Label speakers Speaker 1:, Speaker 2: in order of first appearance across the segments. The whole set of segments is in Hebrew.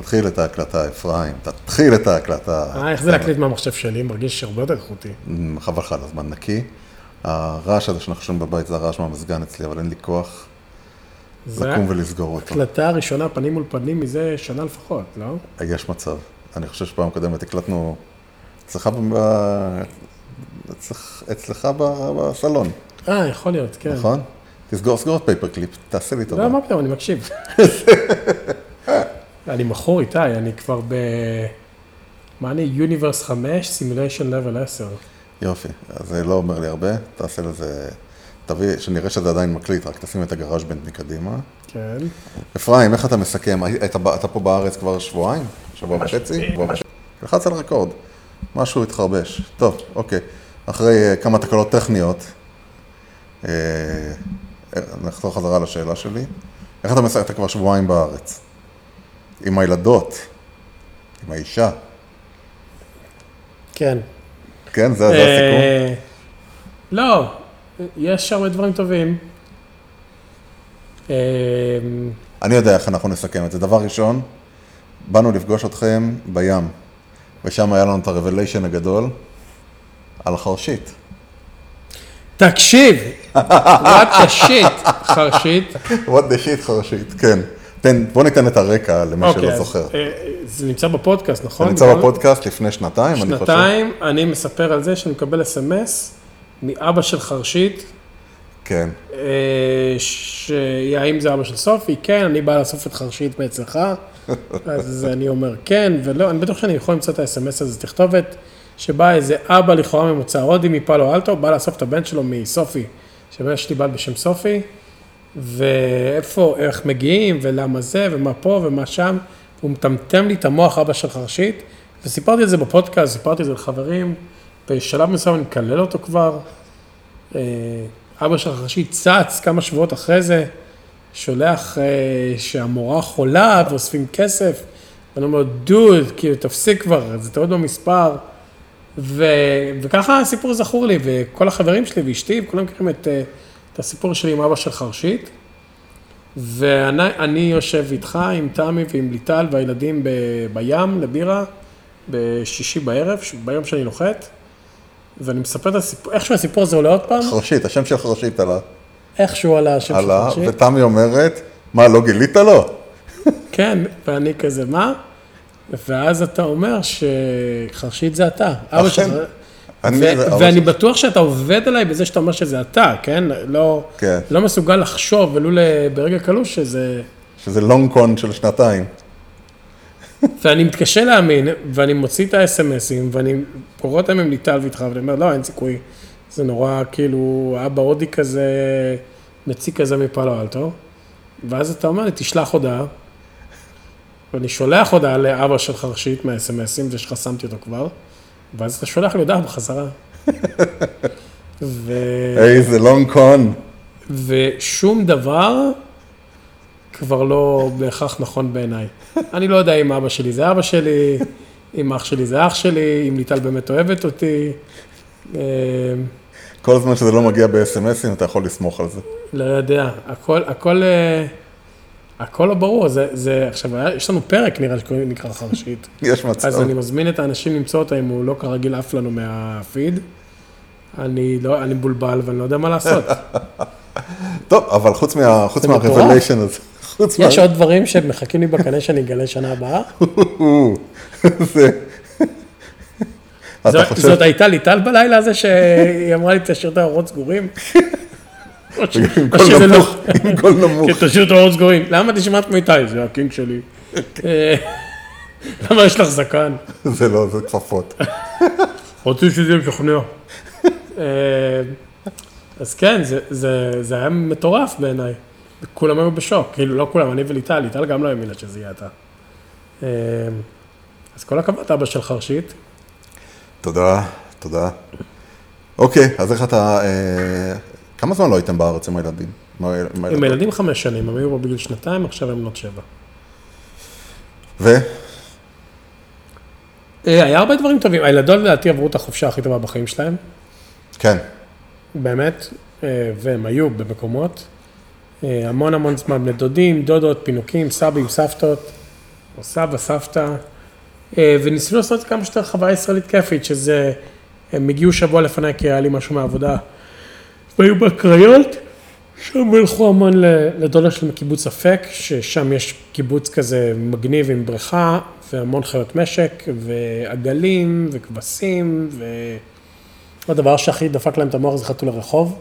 Speaker 1: תתחיל את ההקלטה, אפרים, תתחיל את ההקלטה.
Speaker 2: אה, איך זה להקליט מהמחשב שלי? מרגיש הרבה יותר איכותי.
Speaker 1: חבל לך על הזמן נקי. הרעש הזה שאנחנו שומעים בבית זה הרעש מהמזגן אצלי, אבל אין לי כוח לקום ולסגור אותו.
Speaker 2: הקלטה הראשונה פנים מול פנים מזה שנה לפחות, לא?
Speaker 1: יש מצב. אני חושב שפעם קודמת הקלטנו אצלך, ב- אצלך, אצלך ב- בסלון,
Speaker 2: אה, יכול להיות, כן.
Speaker 1: נכון? תסגור, סגור את Paperclip, תעשה לי טובה.
Speaker 2: לא, מה פתאום, אני מקשיב. אני מכור איתי, אני כבר ב... מה אני? יוניברס 5, סימוליישן לבל 10.
Speaker 1: יופי, אז זה לא אומר לי הרבה, תעשה לזה, תביא, שנראה שזה עדיין מקליט, רק תשים את הגראז' בנד מקדימה.
Speaker 2: כן.
Speaker 1: אפרים, איך אתה מסכם? אתה, אתה פה בארץ כבר שבועיים? שבוע וחצי? שבוע וחצי. לחץ על רקורד, משהו התחרבש. טוב, אוקיי. אחרי אה, כמה תקלות טכניות, אה, נחזור חזרה לשאלה שלי. איך אתה מסכם? אתה כבר שבועיים בארץ. עם הילדות, עם האישה.
Speaker 2: כן.
Speaker 1: כן, זה, זה הסיכום?
Speaker 2: אה, לא, יש הרבה דברים טובים. אה,
Speaker 1: אני יודע איך אנחנו נסכם את זה. דבר ראשון, באנו לפגוש אתכם בים, ושם היה לנו את ה-revelation הגדול על החרשית.
Speaker 2: תקשיב, what the shit, חרשית.
Speaker 1: what the shit חרשית, כן. תן, בוא ניתן את הרקע למי
Speaker 2: אוקיי,
Speaker 1: שלא זוכר.
Speaker 2: אה, זה נמצא בפודקאסט, נכון?
Speaker 1: זה נמצא
Speaker 2: נכון?
Speaker 1: בפודקאסט לפני שנתיים, אני חושב.
Speaker 2: שנתיים אני מספר על זה שאני מקבל אס.אם.אס מאבא של חרשית,
Speaker 1: כן,
Speaker 2: אה, שהאם זה אבא של סופי? כן, אני בא לאסוף את חרשית מאצלך, אז אני אומר כן, ולא, אני בטוח שאני יכול למצוא את האס.אם.אס הזה, תכתובת שבא איזה אבא לכאורה ממוצא הודי מפאלו אלטו, בא לאסוף את הבן שלו מסופי, שבן שלי בא בשם סופי, ואיפה, איך מגיעים, ולמה זה, ומה פה, ומה שם, הוא מטמטם לי את המוח, אבא של חרשית, וסיפרתי את זה בפודקאסט, סיפרתי את זה לחברים, בשלב מסוים אני מקלל אותו כבר, אה, אבא של חרשית צץ כמה שבועות אחרי זה, שולח אה, שהמורה חולה ואוספים כסף, ואני אומר, דוד, כאילו, תפסיק כבר, זה טעות במספר. ו... וככה הסיפור זכור לי, וכל החברים שלי ואשתי, כולם מכירים את, אה, את הסיפור שלי עם אבא של חרשית. ואני אני יושב איתך, עם תמי ועם ליטל והילדים ב, בים לבירה, בשישי בערב, ש- ביום שאני נוחת, ואני מספר את הסיפור, איכשהו הסיפור הזה עולה עוד פעם,
Speaker 1: חרשית, השם של חרשית עלה.
Speaker 2: איכשהו עלה השם של
Speaker 1: עלה,
Speaker 2: חרשית.
Speaker 1: ותמי אומרת, מה, לא גילית לו?
Speaker 2: כן, ואני כזה, מה? ואז אתה אומר שחרשית זה אתה. אבא
Speaker 1: אכן.
Speaker 2: שלך.
Speaker 1: אני-
Speaker 2: ו- ואני. בטוח שאתה עובד עליי בזה שאתה אומר שזה אתה, כן? לא,
Speaker 1: כן.
Speaker 2: לא מסוגל לחשוב, ולו ברגע קלוש שזה...
Speaker 1: שזה לונג קון של שנתיים.
Speaker 2: ואני מתקשה להאמין, ואני מוציא את האס.אם.אסים, ואני קורא אותם עם ליטל ואיתך, ואני אומר, לא, אין סיכוי. זה נורא, כאילו, אבא הודי כזה, מציג כזה מפאלו אלטו. ואז אתה אומר לי, תשלח הודעה. ואני שולח הודעה לאבא של חרשית מהאס.אם.אסים, זה שחסמתי אותו כבר. ואז אתה שולח לי הודעה בחזרה. ו...
Speaker 1: איזה לונג קון.
Speaker 2: ושום דבר כבר לא בהכרח נכון בעיניי. אני לא יודע אם אבא שלי זה אבא שלי, אם אח שלי זה אח שלי, אם ליטל באמת אוהבת אותי. אה,
Speaker 1: כל זמן שזה לא מגיע ב-SMSים, אתה יכול לסמוך על זה.
Speaker 2: לא יודע, הכל, הכל, אה, הכל לא ברור. זה, זה, עכשיו, יש לנו פרק נראה שקוראים נקרא חרשית.
Speaker 1: יש מצב.
Speaker 2: אז אני מזמין את האנשים למצוא אותה אם הוא לא כרגיל עף לנו מהפיד. אני לא, אני מבולבל ואני לא יודע מה לעשות.
Speaker 1: טוב, אבל חוץ מה- חוץ. מה-revelation הזה, חוץ מה...
Speaker 2: יש עוד דברים שמחכים לי בקנה שאני אגלה שנה הבאה?
Speaker 1: זה...
Speaker 2: זאת הייתה ליטל בלילה הזה שהיא אמרה לי, תשאיר את האורות סגורים? או שזה לא-
Speaker 1: נמוך, עם קול נמוך.
Speaker 2: כן, תשאיר את האורות סגורים. למה תשמעת כמו איתי? זה הקינג שלי. אה, למה יש לך זקן?
Speaker 1: זה לא, זה כפפות.
Speaker 2: רוצים שזה יהיה משכנע. אה, אז כן, זה- זה זה היה מטורף בעיניי. כולם היו בשוק, כאילו לא כולם, אני וליטל, ליטל גם לא האמינה שזה יהיה אתה. אה, אז כל הכבוד, אבא של חרשית.
Speaker 1: תודה, תודה. אוקיי, אז איך אתה... כמה זמן לא הייתם בארץ עם הילדים? עם?
Speaker 2: הילדים חמש שנים, הם היו פה בגיל שנתיים, עכשיו הם בנות שבע.
Speaker 1: ו?
Speaker 2: אה, היה הרבה דברים טובים, הילדות לדעתי עברו את החופשה הכי טובה בחיים שלהם,
Speaker 1: כן.
Speaker 2: באמת, אה, והם היו במקומות. אה, המון המון זמן, בני דודים, דודות, פינוקים, סבים, סבתות. או סבא, סבתא, וניסינו לעשות כמה שיותר חוויה ישראלית כיפית, שזה, הם הגיעו שבוע לפניי כי היה לי משהו מהעבודה, והיו בקריות, שם הלכו המון ל- לדולר של קיבוץ אפק, ששם יש קיבוץ כזה מגניב עם בריכה, והמון חיות משק, ועגלים, וכבשים, והדבר שהכי דפק להם את המוח זה חתול הרחוב,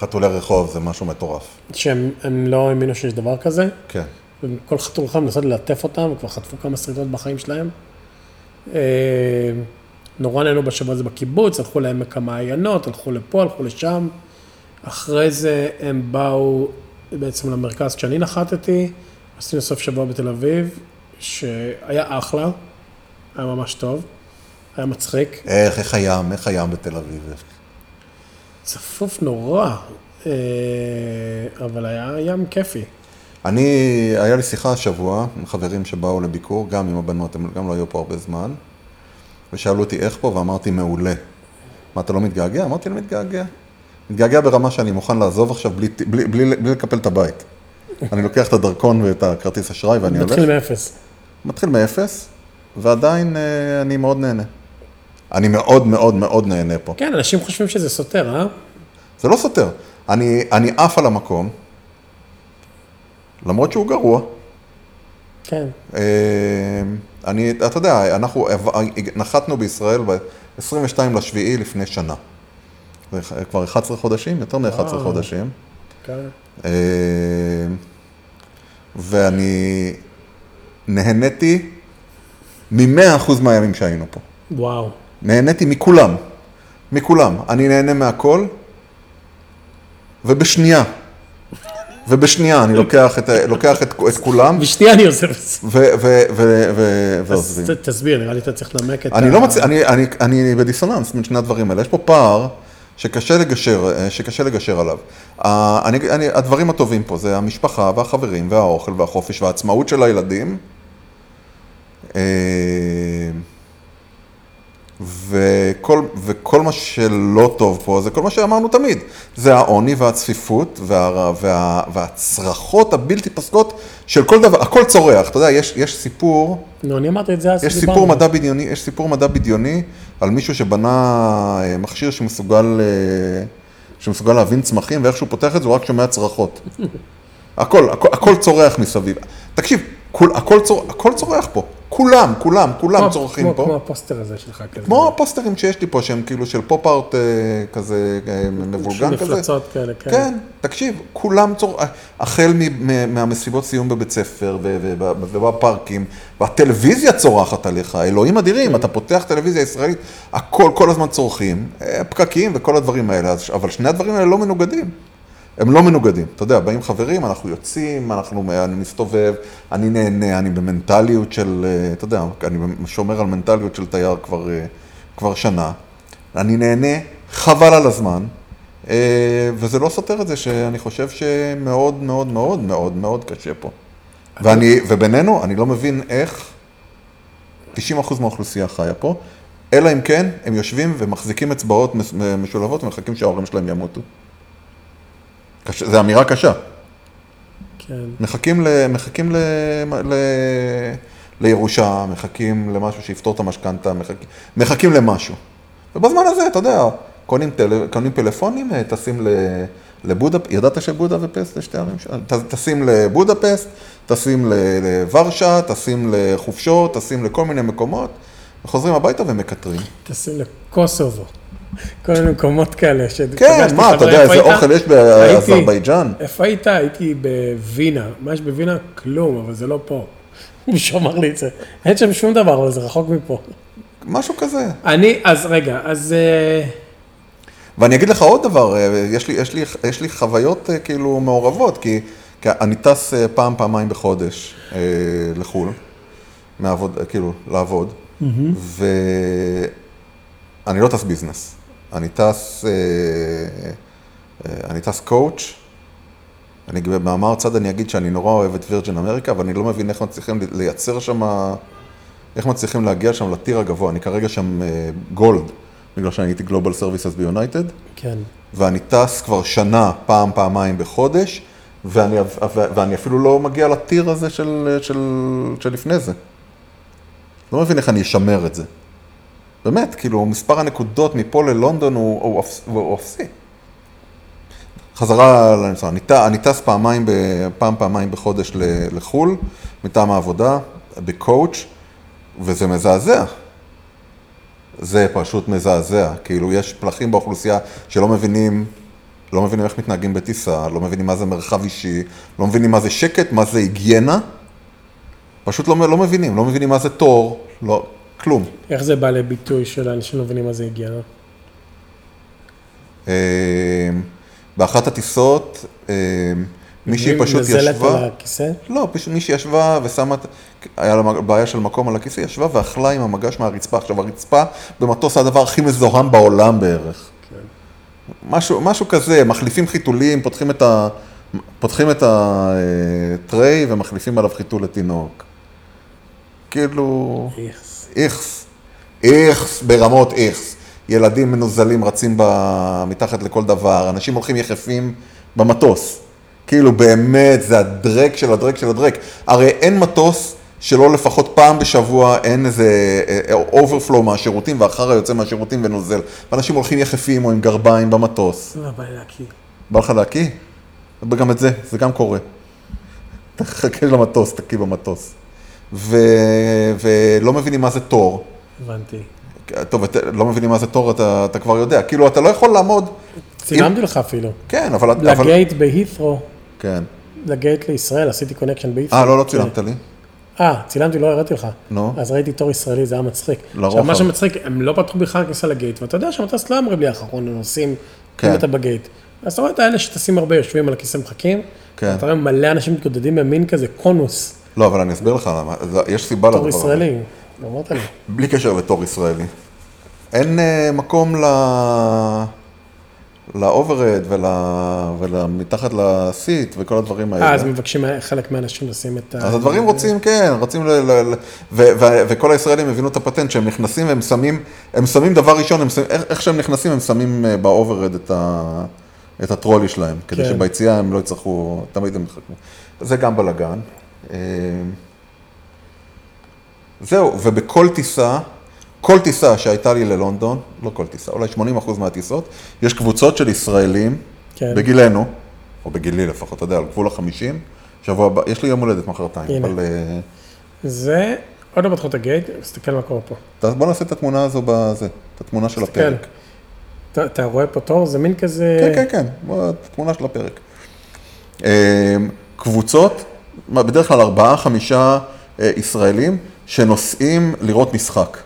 Speaker 1: חתולי רחוב זה משהו מטורף.
Speaker 2: שהם הם לא האמינו שיש דבר כזה.
Speaker 1: כן.
Speaker 2: וכל חתול רחוב מנסות ללטף אותם, כבר חטפו כמה שריטות בחיים שלהם. אה, נורא נהנו בשבוע הזה בקיבוץ, הלכו לעמק המעיינות, הלכו לפה, הלכו לשם. אחרי זה הם באו בעצם למרכז כשאני נחתתי, עשינו סוף שבוע בתל אביב, שהיה אחלה, היה ממש טוב, היה מצחיק,
Speaker 1: איך, איך הים, איך הים בתל אביב?
Speaker 2: צפוף נורא, אה, אבל היה ים כיפי.
Speaker 1: אני, היה לי שיחה השבוע עם חברים שבאו לביקור, גם עם הבנות, הם גם לא היו פה הרבה זמן, ושאלו אותי איך פה, ואמרתי מעולה. מה, אתה לא מתגעגע? אמרתי, אני מתגעגע. מתגעגע ברמה שאני מוכן לעזוב עכשיו בלי, בלי, בלי, בלי לקפל את הבית. אני לוקח את הדרכון ואת הכרטיס אשראי ואני הולך.
Speaker 2: נתחיל מאפס.
Speaker 1: מתחיל מאפס, ועדיין אה, אני מאוד נהנה. אני מאוד מאוד מאוד נהנה פה.
Speaker 2: כן, אנשים חושבים שזה סותר, אה?
Speaker 1: זה לא סותר. אני, אני עף על המקום, למרות שהוא גרוע.
Speaker 2: כן.
Speaker 1: אה, אני, אתה יודע, אנחנו נחתנו בישראל ב-22 לשביעי לפני שנה. כבר 11 חודשים, יותר מ-11
Speaker 2: וואו.
Speaker 1: חודשים.
Speaker 2: כן.
Speaker 1: אה, ואני נהניתי מ-100% מהימים שהיינו פה.
Speaker 2: וואו.
Speaker 1: נהניתי מכולם, מכולם. אני נהנה מהכל, ובשנייה, ובשנייה אני לוקח את, ה- לוקח את, את כולם,
Speaker 2: בשנייה אני עוזב את זה. אז
Speaker 1: ועוזבים.
Speaker 2: ת- תסביר, נראה לי אתה צריך לנמק את
Speaker 1: אני לא מצ... אני, אני, אני בדיסוננס בין שני הדברים האלה. יש פה פער שקשה לגשר, אה, שקשה לגשר עליו. ה- אני, אני, הדברים הטובים פה זה המשפחה והחברים והאוכל והחופש והעצמאות של הילדים. וכל, וכל מה שלא טוב פה זה כל מה שאמרנו תמיד. זה העוני והצפיפות וה, וה, והצרחות הבלתי פסקות של כל דבר, הכל צורח. אתה יודע, יש, יש סיפור...
Speaker 2: נו, אני אמרתי את זה אז
Speaker 1: יש. סיפור מדע בדיוני, יש סיפור מדע בדיוני על מישהו שבנה אה, מכשיר שמסוגל, אה, שמסוגל להבין צמחים, ואיך שהוא פותח את זה הוא רק שומע צרחות. הכל, הכל, הכל צורח מסביב. תקשיב, כול, הכל, צור, הכל צורח פה. כולם, כולם, כולם
Speaker 2: כמו-
Speaker 1: צורחים
Speaker 2: כמו-
Speaker 1: פה.
Speaker 2: כמו הפוסטר הזה שלך כזה.
Speaker 1: כמו הפוסטרים שיש לי פה, שהם כאילו של פופ-ארט אה, כזה אה, מבולגן כזה.
Speaker 2: מפלצות כאלה, כן.
Speaker 1: כן, תקשיב, כולם צור... החל מ- מ- מהמסיבות סיום בבית ספר ובפארקים, והטלוויזיה צורחת עליך, אלוהים אדירים, אתה פותח טלוויזיה ישראלית, הכל, כל הזמן צורכים, אה, פקקים וכל הדברים האלה, אבל שני הדברים האלה לא מנוגדים. הם לא מנוגדים. אתה יודע, באים חברים, אנחנו יוצאים, אנחנו, אני מסתובב, אני נהנה, אני במנטליות של, אה, אתה יודע, אני שומר על מנטליות של תייר כבר, אה, כבר שנה. אני נהנה, חבל על הזמן, אה, וזה לא סותר את זה שאני חושב שמאוד מאוד מאוד מאוד מאוד קשה פה. ואני, ובינינו, אני לא מבין איך 90% מהאוכלוסייה חיה פה, אלא אם כן הם יושבים ומחזיקים אצבעות משולבות ומחכים שההורים שלהם ימותו. קשה, זו אמירה קשה.
Speaker 2: כן.
Speaker 1: מחכים, ל, מחכים ל, ל, לירושה, מחכים למשהו שיפתור את המשכנתה, מחכים, מחכים למשהו. ובזמן הזה, אתה יודע, קונים, טל, קונים פלאפונים, אה, טסים ל, לבודפסט, ידעת שבודפסט זה שתי ערים שם? ט- טסים לבודפסט, טסים לוורשה, טסים לחופשות, טסים לכל מיני מקומות, וחוזרים הביתה ומקטרים.
Speaker 2: טסים לקוסובו. כל מיני מקומות כאלה.
Speaker 1: כן,
Speaker 2: שפגשתי
Speaker 1: מה, אתה. יודע איזה? אוכל יש באזרבייג'אן?
Speaker 2: איפה היית? הייתי בווינה. מה יש בווינה? כלום, אבל זה לא פה. מישהו אמר לי את זה. אין שם שום דבר, אבל זה רחוק מפה.
Speaker 1: משהו כזה.
Speaker 2: אני, אז רגע, אז... אה,
Speaker 1: ואני אגיד לך עוד דבר, אה, יש לי, יש לי, יש לי חוויות אה, כאילו מעורבות, כי, כי אני טס פעם, פעמיים בחודש אה, לחו"ל, מעבוד, כאילו, לעבוד, ואני לא טס business, אני טס, אה, אה, אני טס coach, אני במאמר צד אני אגיד שאני נורא אוהב את Virgin America, אבל אני לא מבין איך מצליחים לייצר שם, איך מצליחים להגיע שם ל tier הגבוה, אני כרגע שם אה, gold, בגלל שאני הייתי Global Services ב United.
Speaker 2: כן.
Speaker 1: ואני טס כבר שנה, פעם, פעמיים בחודש, ואני, ואני אפילו לא מגיע ל tier הזה של, של, של לפני זה. לא מבין איך אני אשמר את זה. באמת, כאילו, מספר הנקודות מפה ללונדון הוא, הוא, אפס- הוא אפסי. חזרה לניסיון, אני, אני טס פעמיים, ב, פעם, פעמיים בחודש ל- לחו"ל, מטעם העבודה, בקואוץ', וזה מזעזע. זה פשוט מזעזע. כאילו, יש פלחים באוכלוסייה שלא מבינים, לא מבינים איך מתנהגים בטיסה, לא מבינים מה זה מרחב אישי, לא מבינים מה זה שקט, מה זה היגיינה. פשוט לא, לא מבינים, לא מבינים מה זה תור, לא, כלום.
Speaker 2: איך זה בא לביטוי של האנשים לא מבינים מה זה היגיינה?
Speaker 1: אה, באחת הטיסות, אה, מישהי פשוט
Speaker 2: נזלת
Speaker 1: ישבה,
Speaker 2: על הכיסא?
Speaker 1: לא, פשוט מישהי ישבה ושמה, היה לה בעיה של מקום על הכיסא, ישבה ואכלה עם המגש מהרצפה. עכשיו, הרצפה במטוס הדבר הכי מזוהם בעולם בערך. משהו, משהו כזה, מחליפים חיתולים, פותחים את, ה, פותחים את הטריי ומחליפים עליו חיתול לתינוק. כאילו,
Speaker 2: איכס.
Speaker 1: איכס, איכס ברמות איכס. ילדים מנוזלים רצים ב... מתחת לכל דבר, אנשים הולכים יחפים במטוס. כאילו באמת, זה הדרק של הדרק של הדרק. הרי אין מטוס שלא לפחות פעם בשבוע אין איזה overflow מהשירותים ואחר היוצא מהשירותים ונוזל. ואנשים הולכים יחפים או עם גרביים במטוס.
Speaker 2: לא, בא לי להקיא.
Speaker 1: בא לך להקיא? וגם את זה, זה גם קורה. תחכה למטוס, תקיא במטוס. ו... ולא מבינים מה זה תור.
Speaker 2: הבנתי.
Speaker 1: טוב, את- לא מבינים מה זה תור, אתה, אתה כבר יודע. כאילו, אתה לא יכול לעמוד...
Speaker 2: צילמתי לך אפילו.
Speaker 1: כן, אבל... אבל...
Speaker 2: ל gate בהית'רו,
Speaker 1: כן.
Speaker 2: ל gate לישראל, עשיתי connection בהית'רו.
Speaker 1: אה, לא, לא צילמת לי.
Speaker 2: אה, צילמתי, לא הראיתי לך.
Speaker 1: נו.
Speaker 2: אז ראיתי תור ישראלי, זה היה מצחיק.
Speaker 1: לרוחב.
Speaker 2: עכשיו, מה שמצחיק, הם לא פתחו בכלל כניסה ל gate, ואתה יודע שהמטוס לא אמור בלי האחרון, הם עושים,
Speaker 1: כן.
Speaker 2: אם אתה ב gate. אז אתה רואה את האלה שטסים הרבה, יושבים על הכיסא מחכים,
Speaker 1: כן.
Speaker 2: אתה רואה מלא אנשים מתגודדים במין כזה קונוס,
Speaker 1: לא, אבל אני אסביר לך למה. יש סיבה לדבר
Speaker 2: תור. ישראלי. אמרת לי.
Speaker 1: בלי קשר לתור ישראלי. אין אה, מקום ל... ל overhead ול... ולמתחת ל seat וכל הדברים האלה.
Speaker 2: אה, אז מבקשים חלק מהאנשים לשים את ה...
Speaker 1: אז הדברים רוצים, כן, רוצים ל... ל... ל... ו... ו... וכל הישראלים הבינו את הפטנט שהם נכנסים והם שמים, הם שמים דבר ראשון, הם שמים, איך, שהם נכנסים הם שמים אה, ב overhead את, ה... את ה trolley שלהם, כדי
Speaker 2: כן.
Speaker 1: שביציאה הם לא יצטרכו, תמיד הם יחכו. זה גם בלאגן. אה, זהו, ובכל טיסה, כל טיסה שהייתה לי ללונדון, לא כל טיסה, אולי 80% מהטיסות, יש קבוצות של ישראלים,
Speaker 2: כן.
Speaker 1: בגילנו, או בגילי לפחות, אתה יודע, על גבול החמישים, שבוע הבא, יש לי יום הולדת מחרתיים,
Speaker 2: הנה.
Speaker 1: אבל אה,
Speaker 2: זה, עוד לא פתחו את הגייט, תסתכל מה קורה פה.
Speaker 1: בוא נעשה את התמונה הזו בזה, את התמונה של
Speaker 2: תסתכל.
Speaker 1: הפרק.
Speaker 2: אתה- אתה רואה פה תור, זה מין כזה...
Speaker 1: כן, כן, כן, בוא, תמונה של הפרק. אה, קבוצות, בדרך כלל ארבעה, חמישה אה, ישראלים, שנוסעים לראות משחק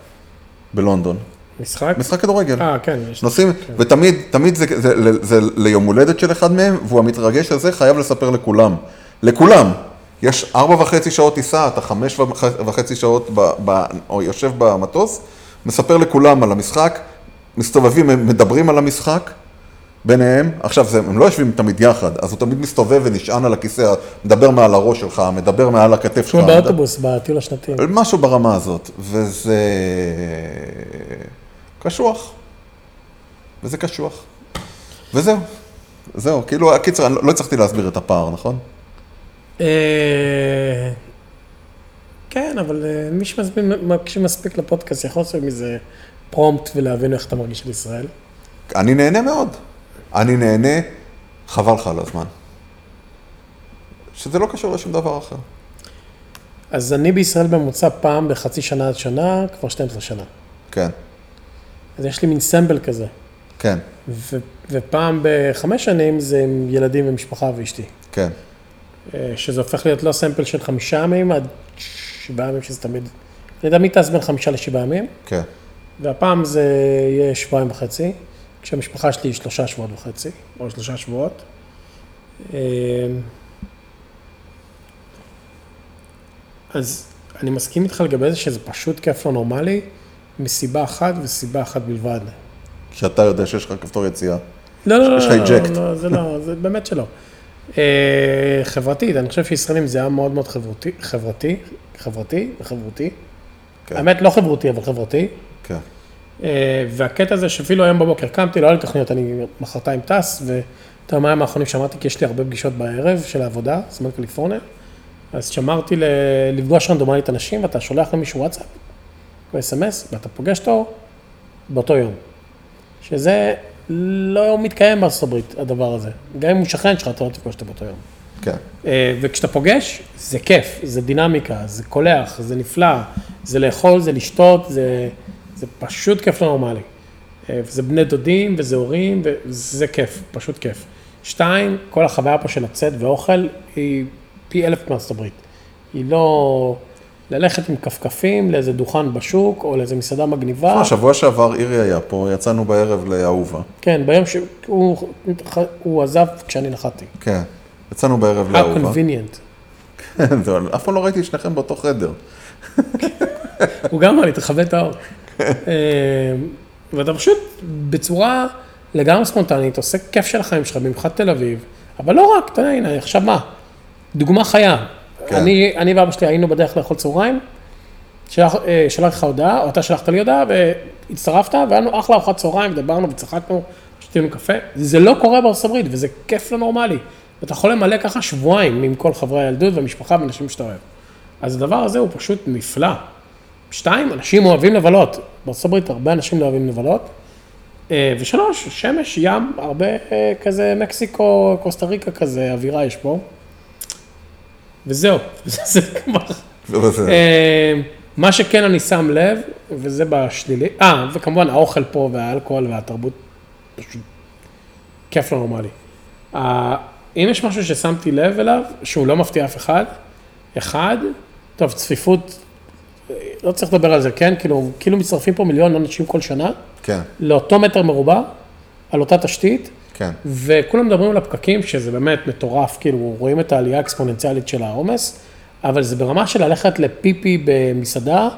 Speaker 1: בלונדון.
Speaker 2: משחק?
Speaker 1: משחק כדורגל.
Speaker 2: אה, כן.
Speaker 1: נוסעים, ותמיד, תמיד זה, זה, זה, זה ליום הולדת של אחד מהם, והוא המתרגש הזה חייב לספר לכולם. לכולם. יש ארבע וחצי שעות טיסה, אתה חמש וח- וחצי שעות, ב, ב, או יושב במטוס, מספר לכולם על המשחק, מסתובבים, מדברים על המשחק ביניהם. עכשיו, זה, הם לא יושבים תמיד יחד, אז הוא תמיד מסתובב ונשען על הכיסא, מדבר מעל הראש שלך, מדבר מעל הכתף שלך.
Speaker 2: כמו באוטובוס, בטיול השנתי.
Speaker 1: משהו ברמה הזאת, וזה קשוח. וזה קשוח. וזהו. זהו, כאילו, הקיצר, אני לא לא הצלחתי להסביר את הפער, נכון?
Speaker 2: אה, כן, אבל אה, מי שמקשיב מספיק לפודקאסט יכול לעשות מזה פרומפט ולהבין איך אתה מרגיש על ישראל.
Speaker 1: אני נהנה מאוד. אני נהנה, חבל לך על הזמן. שזה לא קשור לשום דבר אחר.
Speaker 2: אז אני בישראל בממוצע פעם בחצי שנה עד שנה, כבר 12 שנה.
Speaker 1: כן,
Speaker 2: אז יש לי מין סמבל כזה.
Speaker 1: כן,
Speaker 2: ו- ופעם בחמש שנים זה עם ילדים ומשפחה ואשתי.
Speaker 1: כן.
Speaker 2: אה, שזה הופך להיות לא סמפל של חמישה ימים עד שבעה ימים, שזה תמיד... אני תמיד טס בין חמישה לשבעה ימים,
Speaker 1: כן.
Speaker 2: והפעם זה יהיה שבועיים וחצי, כשהמשפחה שלי היא שלושה שבועות וחצי, או שלושה שבועות. אה, אז אני מסכים איתך לגבי זה שזה פשוט כיף לא נורמלי, מסיבה אחת וסיבה אחת בלבד.
Speaker 1: שאתה יודע שיש לך כפתור יציאה.
Speaker 2: לא, לא, לא,
Speaker 1: יש לך
Speaker 2: לא. לא, זה לא, זה באמת שלא. אה, חברתית, אני חושב שישראלים זה היה מאוד מאוד חברותי, חברתי, חברתי וחברותי.
Speaker 1: כן.
Speaker 2: האמת, לא חברותי, אבל חברתי.
Speaker 1: כן.
Speaker 2: אה, והקטע זה שאפילו היום בבוקר קמתי, לא היה לי תוכניות, אני מחרתיים טס, מה הימים האחרונים שמעתי, כי יש לי הרבה פגישות בערב של העבודה, זמן קליפורניה, אז שמרתי ל- לפגוש רנדומלית אנשים, ואתה שולח למישהו וואטסאפ, או אס.אם.אס, ואתה פוגש אותו באותו יום. שזה לא מתקיים בארצות הברית, הדבר הזה. גם אם הוא שכן שלך, אתה לא תפגוש אותו באותו יום.
Speaker 1: כן.
Speaker 2: אה, וכשאתה פוגש, זה כיף, זה דינמיקה, זה קולח, זה נפלא, זה לאכול, זה לשתות, זה, זה פשוט כיף לא נורמלי. אה, וזה בני דודים, וזה הורים, וזה כיף, פשוט כיף. שתיים, כל החוויה פה של לצאת ואוכל היא פי אלף מארצות הברית. היא לא ללכת עם כפכפים לאיזה דוכן בשוק, או לאיזה מסעדה מגניבה.
Speaker 1: תשמע, שבוע שעבר אירי היה פה, יצאנו בערב לאהובה.
Speaker 2: כן, ביום שהוא הוא עזב כשאני נחתתי.
Speaker 1: כן, יצאנו בערב לאהובה.
Speaker 2: convenient.
Speaker 1: כן, אף פעם לא ראיתי את שניכם באותו חדר.
Speaker 2: הוא גם אמר לי, תכבד את האור. אה, ואתה פשוט בצורה לגמרי ספונטנית, עושה כיף של החיים שלך, במיוחד תל אביב, אבל לא רק, אתה יודע, הנה, עכשיו מה? דוגמה חיה.
Speaker 1: כן.
Speaker 2: אני, אני ואבא שלי היינו בדרך לאכול צהריים, שלח, אה, שלחתי לך הודעה, או אתה שלחת לי הודעה, והצטרפת, והיה לנו אחלה ארוחת צהריים, דיברנו וצחקנו, שתינו קפה. זה לא קורה בארצות הברית, וזה כיף לא נורמלי. ואתה יכול למלא ככה שבועיים עם כל חברי הילדות והמשפחה ואנשים שאתה אוהב. אז הדבר הזה הוא פשוט נפלא. שתיים, אנשים אוהבים לבלות. בארצות הברית הרבה אנשים לא אוהבים לבלות. אה, ושלוש, שמש, ים, הרבה אה, כזה מקסיקו, קוסטה ריקה כזה, אווירה יש פה. וזהו, זה כבר...
Speaker 1: וזה-
Speaker 2: אה, מה שכן אני שם לב, וזה בשלילי, אה, וכמובן האוכל פה והאלכוהול והתרבות, פשוט כיף לא נורמלי. אם יש משהו ששמתי לב אליו, שהוא לא מפתיע אף אחד, אחד, טוב, צפיפות, לא צריך לדבר על זה, כן? כאילו, כאילו מצטרפים פה מיליון אנשים כל שנה,
Speaker 1: כן,
Speaker 2: לאותו מטר מרובע, על אותה תשתית,
Speaker 1: כן.
Speaker 2: וכולם מדברים על הפקקים, שזה באמת מטורף, כאילו, רואים את העלייה האקספוננציאלית של העומס, אבל זה ברמה של ללכת לפיפי במסעדה,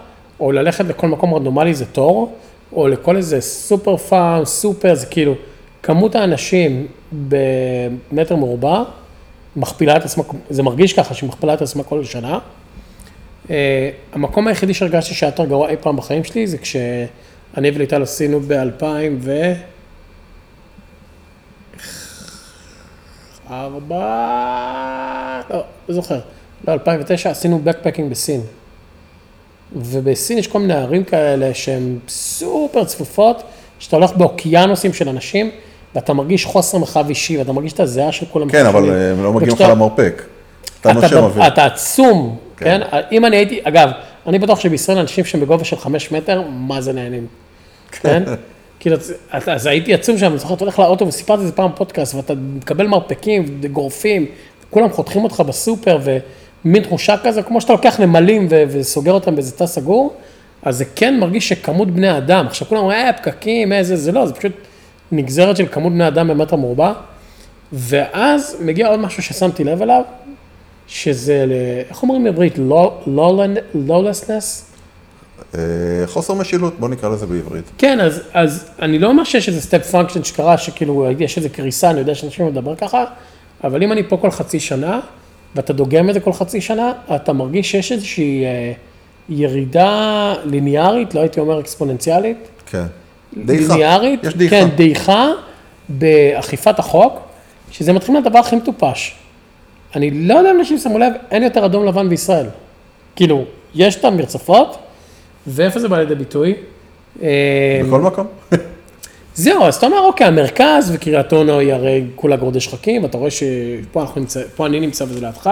Speaker 2: או ללכת לכל מקום רנדומלי זה תור, או לכל איזה סופר פארם, סופר, זה כאילו, כמות האנשים במטר מרובע, מכפילה את עצמה, זה מרגיש ככה שהיא מכפילה את עצמה כל שנה. Uh, המקום היחידי שהרגשתי שהיה יותר גרוע אי פעם בחיים שלי, זה כשאני וליטל עשינו ב-2000 ו... ארבע, לא, לא זוכר, לא, 2009, עשינו בקפקינג בסין. ובסין יש כל מיני ערים כאלה שהן סופר צפופות, שאתה הולך באוקיינוסים של אנשים, ואתה מרגיש חוסר מרחב אישי, ואתה מרגיש את הזיעה של כולם.
Speaker 1: כן, אבל. אה, הם לא מגיעים לך למרפק. אתה נושם אוויר.
Speaker 2: אתה עצום,
Speaker 1: כן.
Speaker 2: כן? אם אני הייתי, אגב, אני בטוח שבישראל אנשים שהם בגובה של חמש מטר, מה זה נהנים, כן? כאילו, אז- אז הייתי עצום שם, אני זוכר, אתה הולך לאוטו וסיפרתי את זה פעם בפודקאסט, ואתה מקבל מרפקים, גורפים, כולם חותכים אותך בסופר, ומין תחושה כזה, כמו שאתה לוקח נמלים ו- וסוגר אותם באיזה תא סגור, אז זה כן מרגיש שכמות בני אדם, עכשיו כולם אומרים, אה, פקקים, איזה, זה לא, זה פשוט נגזרת של כמות בני אדם במטר מרובע, ואז מגיע עוד משהו ששמתי לב אליו, שזה, איך אומרים בעברית? lawlessness?
Speaker 1: אה, חוסר משילות, בוא נקרא לזה בעברית.
Speaker 2: כן, אז, אז אני לא אומר שיש איזה step function שקרה, שכאילו יש איזה קריסה, אני יודע שאנשים מדבר ככה, אבל אם אני פה כל חצי שנה, ואתה דוגם את זה כל חצי שנה, אתה מרגיש שיש איזושהי אה, ירידה ליניארית, לא הייתי אומר אקספוננציאלית,
Speaker 1: כן. דעיכה.
Speaker 2: ליניארית,
Speaker 1: יש דעיכה.
Speaker 2: כן, דעיכה באכיפת החוק, שזה מתחיל מהדבר הכי מטופש. אני לא יודע אם אנשים שמו לב, אין יותר אדום לבן בישראל. כאילו, יש את המרצפות, ואיפה זה בא לידי ביטוי? אה,
Speaker 1: בכל מקום.
Speaker 2: זהו, אז אתה אומר, אוקיי, המרכז וקריית אונו היא הרי כולה גורדי שחקים, אתה רואה שפה נמצא, אני נמצא וזה לידך,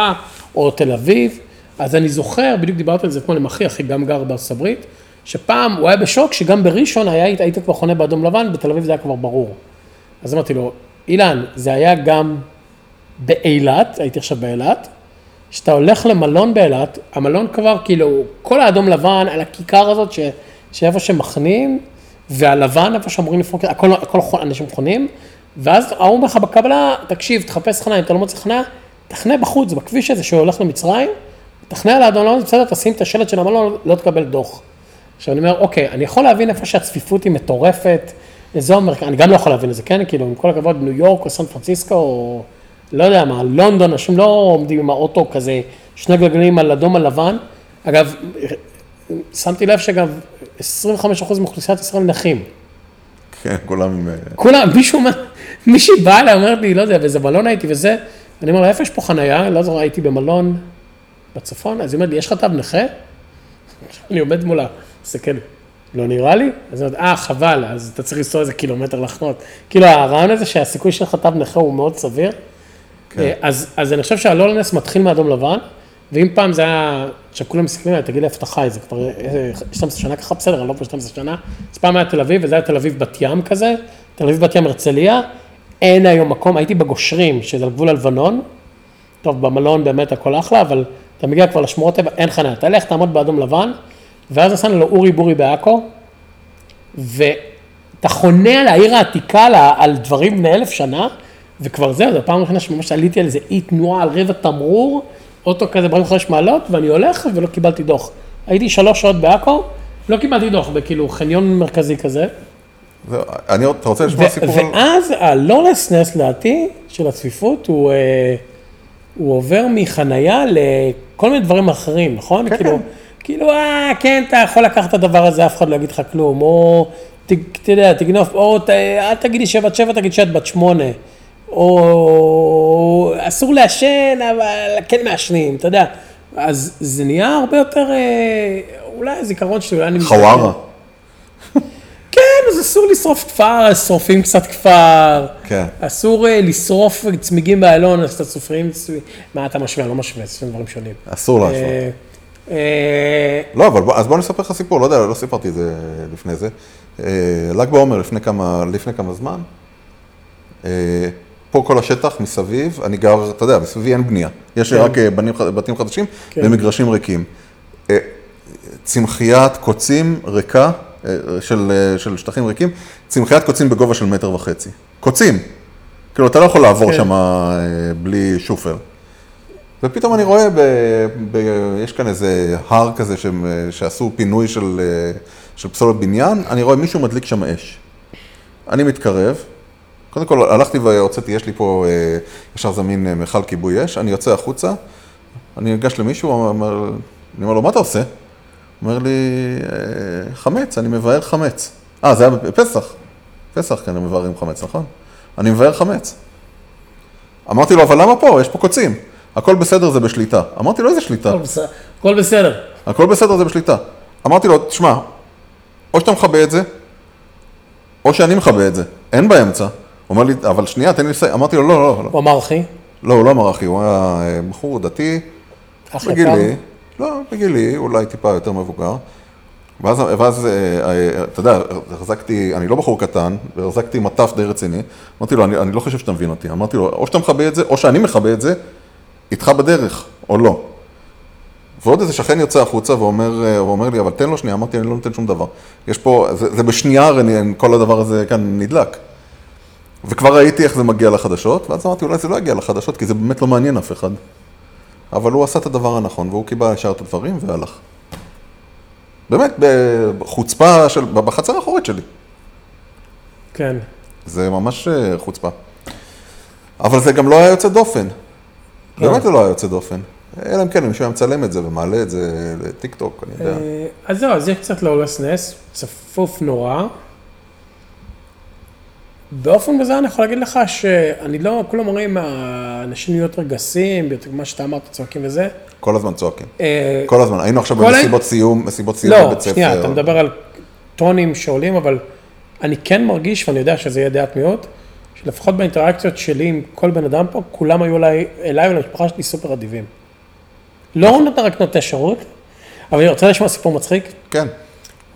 Speaker 2: או תל אביב. אז אני זוכר, בדיוק דיברתי על זה אתמול עם אחי, אחי גם גר בארצות הברית, שפעם הוא היה בשוק שגם בראשון היה, היית כבר חונה באדום לבן, בתל אביב זה היה כבר ברור. אז אמרתי לו, אילן, זה היה גם באילת, הייתי עכשיו באילת, כשאתה הולך למלון באילת, המלון כבר כאילו, כל האדום לבן על הכיכר הזאת, ש, שאיפה שמחנים, והלבן איפה שאמורים לפרוק, הכל, הכל חו- אנשים חונים, ואז ההוא אומר לך בקבלה, תקשיב, תחפש חניה, אם אתה לא מוצא חניה, תחנה בחוץ, בכביש הזה שהולך למצרים, תחנה על האדום לבן, בסדר, תשים את השלט של המלון, לא תקבל דוח. עכשיו אני אומר, אוקיי, אני יכול להבין איפה שהצפיפות היא מטורפת, אזור מרכז, אני גם לא יכול להבין את זה, כן? כאילו, עם כל הכבוד, ניו יורק או סן פרנסיסקו, או לא יודע מה, לונדון, אנשים לא עומדים עם האוטו כזה, שני גלגלים על אדום על לבן. אגב, שמתי לב שגם 25% מאוכלוסיית ישראל נכים.
Speaker 1: כן, כולם. אה,
Speaker 2: כולם, מישהו מישהי באה אליי, אומרת לי, לא יודע, באיזה מלון הייתי וזה, אני אומר לה, איפה יש פה חנייה? לא זוכר, הייתי במלון בצפון, אז היא אומרת לי, יש לך תו נכה? אני עומד מולה, מסתכל, לא נראה לי? אז אני אומרת, אה, חבל, אז אתה צריך לנסוע איזה קילומטר לחנות. כאילו, הרעיון הזה שהסיכוי שלך תו נכה הוא מאוד סביר.
Speaker 1: כן.
Speaker 2: אה, אז, אז אני חושב שהלולנס מתחיל מאדום לבן, ואם פעם זה היה, עכשיו כולם מסתכלים עליי, תגיד לי איפה אתה חי, זה כבר אה, 12 שנה ככה, בסדר, אני לא פה 12 שנה, אז פעם היה תל אביב, וזה היה תל אביב בת ים כזה, תל אביב בת ים הרצליה, אין היום מקום, הייתי בגושרים, שזה על גבול הלבנון, טוב, במלון באמת הכל אחלה, אבל אתה מגיע כבר לשמורות טבע, אין חניה, תלך, תעמוד באדום לבן, ואז נסענו לאורי בורי בעכו, ואתה חונה על העיר העתיקה, על דברים בני אלף שנה, וכבר זהו, זו הפעם הראשונה שממש עליתי על איזה אי תנועה על רבע תמרור, אוטו כזה 45 מעלות, ואני הולך ולא קיבלתי דוח. הייתי שלוש שעות בעכו, לא קיבלתי דוח, בכאילו חניון מרכזי כזה.
Speaker 1: זהו, אני, עוד- אתה רוצה לשמוע סיפור על...
Speaker 2: ואז הלולסנס לדעתי של הצפיפות הוא, אה, הוא עובר מחנייה לכל מיני דברים אחרים, נכון?
Speaker 1: כן,
Speaker 2: כאילו. כאילו, אה, כן, אתה יכול לקחת את הדבר הזה, אף אחד לא יגיד לך כלום, או, אתה יודע, תגנוב, או ת- אל תגידי שבת שבע, תגיד שאת בת שמונה, או אסור לעשן, אבל כן מעשנים, אתה יודע. אז זה נהיה הרבה יותר, אה, אולי הזיכרון שלי, אולי אני...
Speaker 1: חווארה.
Speaker 2: כן, אז אסור לשרוף כפר, אז שורפים קצת כפר.
Speaker 1: כן.
Speaker 2: אסור אה, לשרוף צמיגים באלון, אז אתה סופרים. מה אתה משווה? לא משווה, זה שני דברים שונים.
Speaker 1: אסור להשוות.
Speaker 2: אה, אה,
Speaker 1: לא, אבל בוא, אז בוא נספר לך סיפור, לא יודע, לא סיפרתי את זה לפני זה. ל"ג בעומר לפני כמה, לפני כמה זמן, פה כל השטח מסביב, אני גר, אתה יודע, מסביבי אין בנייה. יש לי
Speaker 2: כן.
Speaker 1: רק אה, בנים, בתים חדשים
Speaker 2: כן.
Speaker 1: ומגרשים ריקים. אה, צמחיית קוצים ריקה, אה, של, של שטחים ריקים, צמחיית קוצים בגובה של מטר וחצי. קוצים. כאילו, אתה לא יכול לעבור
Speaker 2: כן.
Speaker 1: שם בלי שופר. ופתאום אני רואה, ב, ב, יש כאן איזה הר כזה אה, שעשו פינוי של, של פסולת בניין, אני רואה מישהו מדליק שם אש. אני מתקרב, קודם כל הלכתי והוצאתי, יש לי פה אה, ישר זמין אה, מכל כיבוי אש, אני יוצא החוצה, אני ניגש למישהו, אומר, אני אומר לו, מה אתה עושה? אומר לי, "אה, חמץ, אני מבאר חמץ. אה, זה היה בפסח. פסח כאן הם מבארים חמץ, נכון? אני מבאר חמץ. אמרתי לו, אבל למה פה? יש פה קוצים. הכל בסדר, זה בשליטה. אמרתי לו, איזה שליטה?
Speaker 2: הכל בסדר. הכל בסדר.
Speaker 1: הכל בסדר, זה בשליטה. אמרתי לו, תשמע, או שאתה מכבה את זה, או שאני מכבה את זה. אין באמצע. הוא אומר לי, אבל שנייה, תן לי לסיים. אמרתי לו, לא, לא, לא.
Speaker 2: הוא אמר אחי,
Speaker 1: לא, הוא לא אמר אחי, הוא היה אה, בחור דתי,
Speaker 2: אח יקר.
Speaker 1: לא, בגילי, אולי טיפה יותר מבוגר. ואז, ואז אה, אה, אתה יודע, החזקתי, אני לא בחור קטן, והחזקתי מטף די רציני. אמרתי לו, אני, אני לא חושב שאתה מבין אותי. אמרתי לו, או שאתה מכבה את זה, או שאני מכבה את זה, איתך בדרך, או לא. ועוד איזה שכן יוצא החוצה ואומר, אה, הוא אומר לי, אבל תן לו שנייה, אמרתי, אני לא נותן שום דבר. יש פה, זה, זה בשנייה, הרי כל הדבר הזה כאן נדלק. וכבר ראיתי איך זה מגיע לחדשות, ואז אמרתי, אולי זה לא יגיע לחדשות, כי זה באמת לא מעניין אף אחד. אבל הוא עשה את הדבר הנכון, והוא קיבל ישר את הדברים והלך. באמת, בחוצפה של, בחצר האחורית שלי.
Speaker 2: כן.
Speaker 1: זה ממש אה, חוצפה. אבל זה גם לא היה יוצא דופן.
Speaker 2: לא.
Speaker 1: באמת זה לא היה יוצא דופן. אלא אם כן, מישהו היה מצלם את זה ומעלה את זה לטיק טוק, אני יודע.
Speaker 2: אה, אז זהו, אז יש קצת לולסנס, צפוף נורא. באופן בזה אני יכול להגיד לך שאני לא, כולם אומרים, האנשים יהיו יותר גסים, יותר מה שאתה אמרת, צועקים וזה.
Speaker 1: כל הזמן צועקים.
Speaker 2: אה,
Speaker 1: כל הזמן. היינו עכשיו במסיבות סיום, מסיבות סיום
Speaker 2: לא,
Speaker 1: בבית ספר.
Speaker 2: שנייה, אתה מדבר על טונים שעולים, אבל אני כן מרגיש, ואני יודע שזה יהיה דעת מיעוט, שלפחות באינטראקציות שלי עם כל בן אדם פה, כולם היו אליי, אליי ולמשפחה שלי סופר אדיבים. לא נותן רק נותני שירות, אבל אני רוצה לשמוע סיפור מצחיק.
Speaker 1: כן.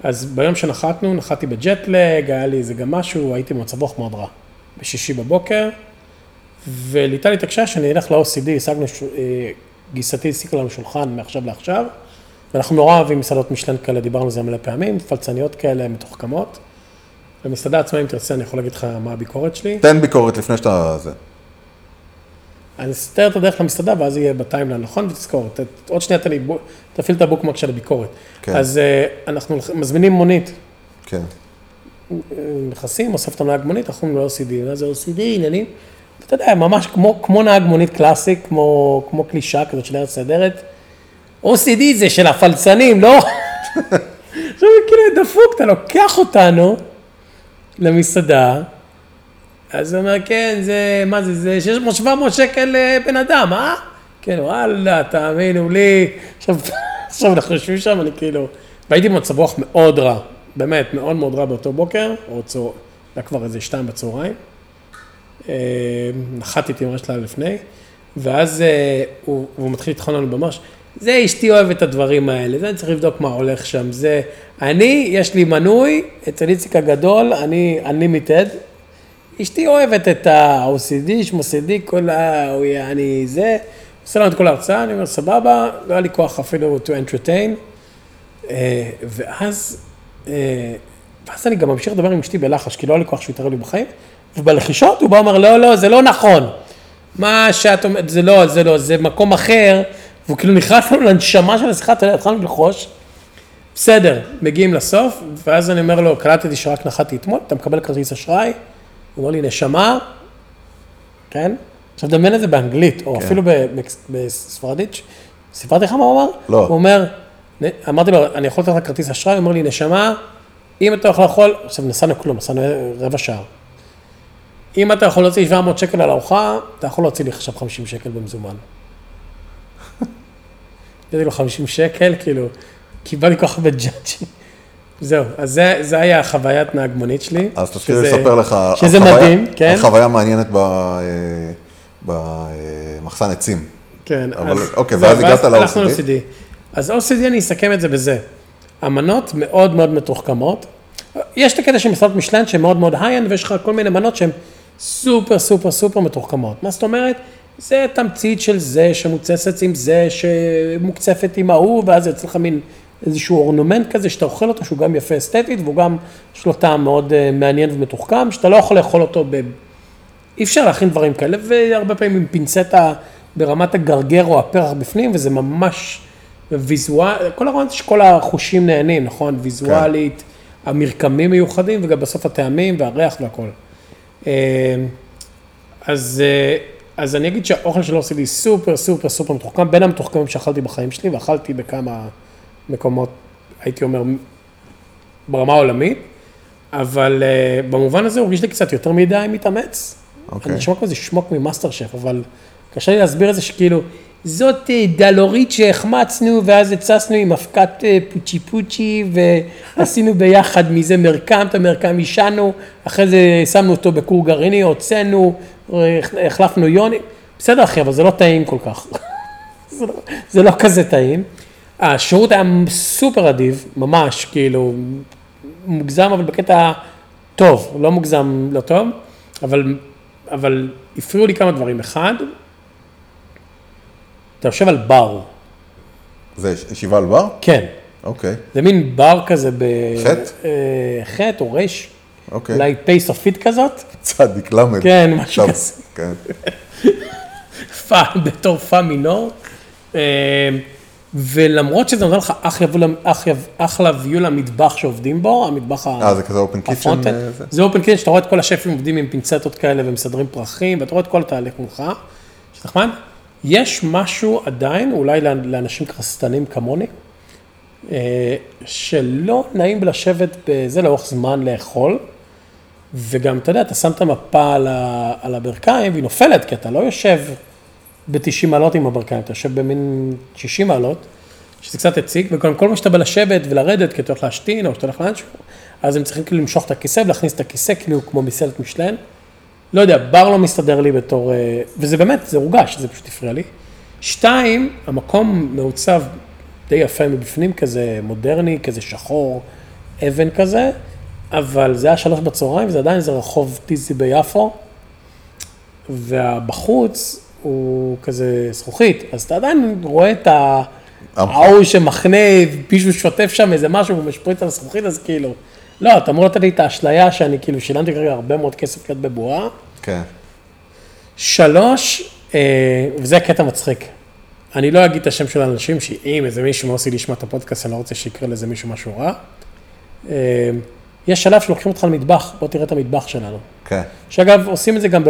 Speaker 2: אז ביום שנחתנו, נחתתי בג'טלג, היה לי איזה גם משהו, הייתי במצב רוח מאוד רע. בשישי בבוקר, וליטל התעקשה שאני אלך ל-OCD, השגנו, ש- אה, גיסתי הסיכה לנו שולחן מעכשיו לעכשיו, ואנחנו נורא אוהבים מסעדות משלן כאלה, דיברנו על זה מלא פעמים, פלצניות כאלה מתוחכמות. במסעדה עצמה, אם תרצה, אני יכול להגיד לך מה הביקורת שלי.
Speaker 1: תן ביקורת לפני שאתה... זה.
Speaker 2: אני אסתר את הדרך למסעדה, ואז יהיה בטיימליין, נכון? ותזכור, ת, עוד שנייה תן לי, בו- תפעיל את הבוקמרק של הביקורת.
Speaker 1: כן.
Speaker 2: אז אה, אנחנו מזמינים מונית,
Speaker 1: כן.
Speaker 2: נכנסים, אוסף את הנהג מונית, אנחנו אומרים לו OCD, מה זה OCD, עניינים. ואתה יודע, ממש כמו, כמו נהג מונית קלאסי, כמו, כמו קלישה כזאת של ארץ נהדרת. OCD זה של הפלצנים, לא? עכשיו כאילו דפוק, אתה לוקח אותנו למסעדה, אז הוא אומר, כן, זה, מה זה, זה 600-700 שקל לבן אדם, אה? כן, וואלה, תאמינו לי. עכשיו, עכשיו אנחנו יושבים שם, אני כאילו, והייתי במצב רוח מאוד רע, באמת, מאוד מאוד רע באותו בוקר, או צהר... היה כבר איזה שתיים בצהריים. אה, נחתתי ממש לילה לפני, ואז אה, הוא, הוא מתחיל לטחון לנו במרש, זה אשתי אוהבת את הדברים האלה, זה אני צריך לבדוק מה הולך שם, זה, אני, יש לי מנוי, אצל איציק הגדול, אני unlimited, אשתי אוהבת את ה-OCD, שמוסידי, כל ה... אני זה, עושה לנו את כל ההרצאה, אני אומר, סבבה, לא היה לי כוח אפילו to entertain, אה, ואז, אה, ואז אני גם ממשיך לדבר עם אשתי בלחש, כי לא היה לי כוח שהוא יתערב לי בחיים, ובלחישות הוא בא ואומר, לא, לא, זה לא נכון. מה שאת אומרת, זה לא, זה לא, זה מקום אחר, והוא כאילו נכנס לנו לנשמה של השיחה, אתה יודע, התחלנו ללחוש. בסדר, מגיעים לסוף, ואז אני אומר לו, קלטתי שרק נחתי אתמול, אתה מקבל כרטיס אשראי? הוא אומר לי, נשמה, כן? עכשיו דמיין את זה באנגלית, או
Speaker 1: כן.
Speaker 2: אפילו בספרדית, סיפרתי לך מה הוא אמר?
Speaker 1: לא.
Speaker 2: הוא אומר, "נ- אמרתי לו, אני יכול לתת לך כרטיס אשראי? הוא אומר לי, נשמה, אם אתה יכול לאכול, עכשיו נסענו כלום, נסענו רבע שעה. אם אתה יכול להוציא 700 שקל על ארוחה, אתה יכול להוציא לי עכשיו 50 שקל במזומן. נתתי לו 50 שקל, כאילו, קיבל לי כל כך הרבה ג'אג'ים. זהו, אז זה, זה היה החוויית נהג מונית שלי.
Speaker 1: אז תתחיל לספר לך,
Speaker 2: שזה
Speaker 1: חוויה-
Speaker 2: מדהים, כן?
Speaker 1: על חוויה מעניינת במחסן עצים.
Speaker 2: כן,
Speaker 1: אבל,
Speaker 2: אז...
Speaker 1: אוקיי, ואז הגעת
Speaker 2: הלכנו
Speaker 1: ל-OCD?
Speaker 2: אז OCD אני אסכם את זה בזה. המנות מאוד מאוד מתוחכמות. יש את הקטע של מסעדות משלן שהן מאוד מאוד high-end, ויש לך כל מיני מנות שהן super super super מתוחכמות. מה זאת אומרת? זה תמצית של זה שמותססת עם זה, שמוקצפת עם ההוא, ואז יוצא לך מין איזשהו אורנומנט כזה שאתה אוכל אותו, שהוא גם יפה אסתטית, והוא גם, יש לו טעם מאוד אה, מעניין ומתוחכם, שאתה לא יכול לאכול אותו ב... אי אפשר להכין דברים כאלה, והרבה פעמים עם פינצטה ברמת הגרגר או הפרח בפנים, וזה ממש ויזואל, כל הרעיון זה שכל החושים נהנים, נכון? ויזואלית, המרקמים מיוחדים, וגם בסוף הטעמים והריח והכל. אה, אז, אה, אז אני אגיד שהאוכל של אורסי לי סופר סופר סופר מתוחכם, בין המתוחכמים שאכלתי בחיים שלי, ואכלתי בכמה מקומות, הייתי אומר, ברמה העולמית, אבל uh, במובן הזה הוא הרגיש לי קצת יותר מדי מתאמץ.
Speaker 1: אוקיי.
Speaker 2: אני נשמע כמו איזה שמוק ממאסטר שף, אבל קשה לי להסביר את זה שכאילו, זאת דלורית שהחמצנו, ואז הצסנו עם אבקת אה, פוצ'י פוצ'י, ועשינו ביחד מזה מרקם, את המרקם אישנו, אחרי זה שמנו אותו בכור גרעיני, הוצאנו, אה, החלפנו יוני. בסדר אחי, אבל זה לא טעים כל כך. זה, לא, זה לא כזה טעים. השירות היה סופר אדיב, ממש, כאילו, מוגזם, אבל בקטע טוב, לא מוגזם, לא טוב, אבל, אבל הפריעו לי כמה דברים. אחד, אתה יושב על בר,
Speaker 1: זה ישיבה על בר?
Speaker 2: כן,
Speaker 1: אוקיי,
Speaker 2: זה מין בר כזה ב...
Speaker 1: חטא?
Speaker 2: אה, חטא או רש,
Speaker 1: אוקיי.
Speaker 2: אולי פ' סופית כזאת,
Speaker 1: צדיק למד.
Speaker 2: כן, משהו כזה.
Speaker 1: כן.
Speaker 2: פא, בתור פא מינור. אה, ולמרות שזה נותן לך אחלה view view למטבח שעובדים בו, המטבח ה...
Speaker 1: אה, זה כזה open kitchen?
Speaker 2: ה front-end. זה open kitchen, שאתה רואה את כל השפים עובדים עם פינצטות כאלה ומסדרים פרחים, ואתה רואה את כל התהליך מולך, שזה נחמד. יש משהו עדיין, אולי לאנ- לאנשים כרסתנים כמוני, אה, שלא נעים לשבת בזה לאורך זמן לאכול, וגם, אתה יודע, אתה שם את המפה על הברכיים והיא נופלת, כי אתה לא יושב ב-90 מעלות עם הברכיים, אתה יושב במין 60 מעלות, שזה קצת הציג, וגם כל מה שאתה בא לשבת ולרדת, כי אתה הולך להשתין או שאתה הולך לאנשהו, אז הם צריכים כאילו למשוך את הכיסא ולהכניס את הכיסא כאילו כמו מסעדת משלן. לא יודע, בר לא מסתדר לי בתור, אה, וזה באמת, זה הורגש, זה פשוט הפריע לי. שתיים, המקום מעוצב די יפה מבפנים, כזה מודרני, כזה שחור, אבן כזה, אבל זה היה שלוש בצהריים, וזה עדיין איזה רחוב טיזי ביפו, ובחוץ הוא כזה זכוכית, אז אתה עדיין רואה את ה...
Speaker 1: אמפה.
Speaker 2: ההוא שמחנה, מישהו שוטף שם איזה משהו ומשפריץ על הזכוכית, אז כאילו, לא, אתה אמור לתת לי את האשליה שאני כאילו שילמתי כרגע הרבה מאוד כסף להיות בבועה.
Speaker 1: כן.
Speaker 2: שלוש, אה, וזה קטע מצחיק. אני לא אגיד את השם של האנשים, שאם איזה מישהו מעושי לשמוע את הפודקאסט, אני לא רוצה שיקרה לזה מישהו משהו רע. אה, יש שלב שלוקחים אותך למטבח, בוא תראה את המטבח שלנו.
Speaker 1: כן.
Speaker 2: שאגב, עושים את זה גם ב-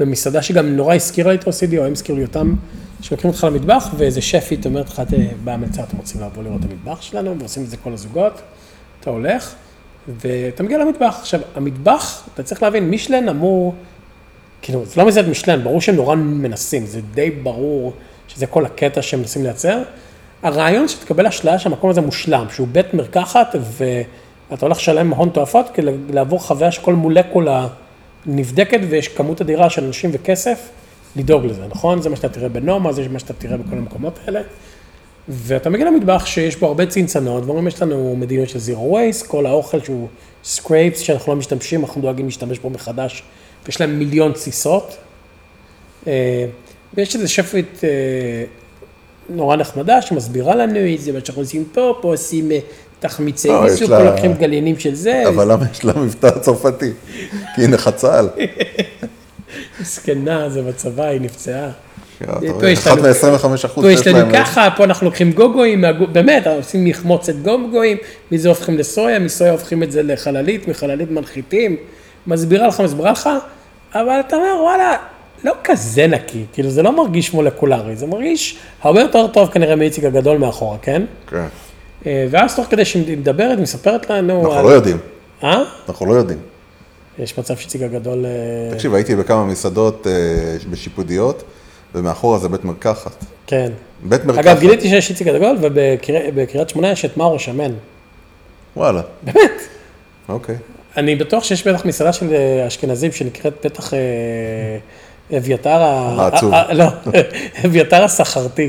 Speaker 2: במסעדה שגם נורא הזכירה לי את OCD, או הם הזכירו לי אותם, שלוקחים אותך למטבח, ואיזה שפית אומרת לך, "תה, בהמלצה אתם רוצים לבוא לראות את המטבח שלנו, ועושים את זה כל הזוגות, אתה הולך, ואתה מגיע למטבח. עכשיו, המטבח, אתה צריך להבין, מישלן אמור, כאילו, זה לא מסעדת משלן, ברור שהם נורא מנסים, זה די ברור שזה כל הקטע שהם מנסים לייצר, הרעיון שתקבל אשליה שהמקום הזה מושלם, שהוא בית מרקחת, ואתה הולך לשלם הון תועפות כדי לעבור חוויה שכל מולקולה נבדקת ויש כמות אדירה של אנשים וכסף, לדאוג לזה, נכון? זה מה שאתה תראה בנומה, זה מה שאתה תראה בכל המקומות האלה. ואתה מגיע למטבח שיש בו הרבה צנצנות, ואומרים, יש לנו מדיניות של zero waste, כל האוכל שהוא scrapes שאנחנו לא משתמשים, אנחנו דואגים להשתמש בו מחדש, ויש להם מיליון תסיסות. אה, ויש איזה שפית אה, נורא נחמדה שמסבירה לנו, זה מה שאנחנו עושים פה, פה עושים אה, תחמיצי
Speaker 1: לא, יש
Speaker 2: מיסו,
Speaker 1: לה-
Speaker 2: לוקחים גליינים של זה.
Speaker 1: אבל למה יש לה מבטא צרפתי? כי היא נכה צה"ל.
Speaker 2: זקנה, זה בצבא, היא נפצעה.
Speaker 1: אחד
Speaker 2: לנו-
Speaker 1: מ-25 אחוז
Speaker 2: פה יש לנו. ככה, פה אנחנו לוקחים גוגואים, מהגו- באמת, עושים מחמוצת גוגואים, מזה הופכים לסויה, מסויה הופכים את זה לחללית, מחללית מנחיתים, מסבירה לך, מסבירה לך, אבל אתה אומר, וואלה, לא כזה נקי, כאילו זה לא מרגיש מולקולרי, זה מרגיש הרבה יותר טוב כנראה מאיציק הגדול מאחורה, כן?
Speaker 1: כן.
Speaker 2: אה, ואז תוך כדי שהיא מדברת, מספרת לנו...
Speaker 1: אנחנו
Speaker 2: על-
Speaker 1: לא יודעים,
Speaker 2: אה?
Speaker 1: אנחנו לא יודעים.
Speaker 2: יש מצב שאיציק הגדול... אה,
Speaker 1: תקשיב, הייתי בכמה מסעדות אה, בשיפודיות, ומאחורה זה בית מרקחת.
Speaker 2: כן.
Speaker 1: בית מרקחת.
Speaker 2: אגב, גיליתי שיש איציק הגדול, ובקריית שמונה יש את מאור השמן.
Speaker 1: וואלה,
Speaker 2: באמת.
Speaker 1: אוקיי.
Speaker 2: אני בטוח שיש בטח מסעדה של אשכנזים שנקראת בטח אה, אביתר ה...
Speaker 1: העצוב.
Speaker 2: לא, אביתר הסחרתי.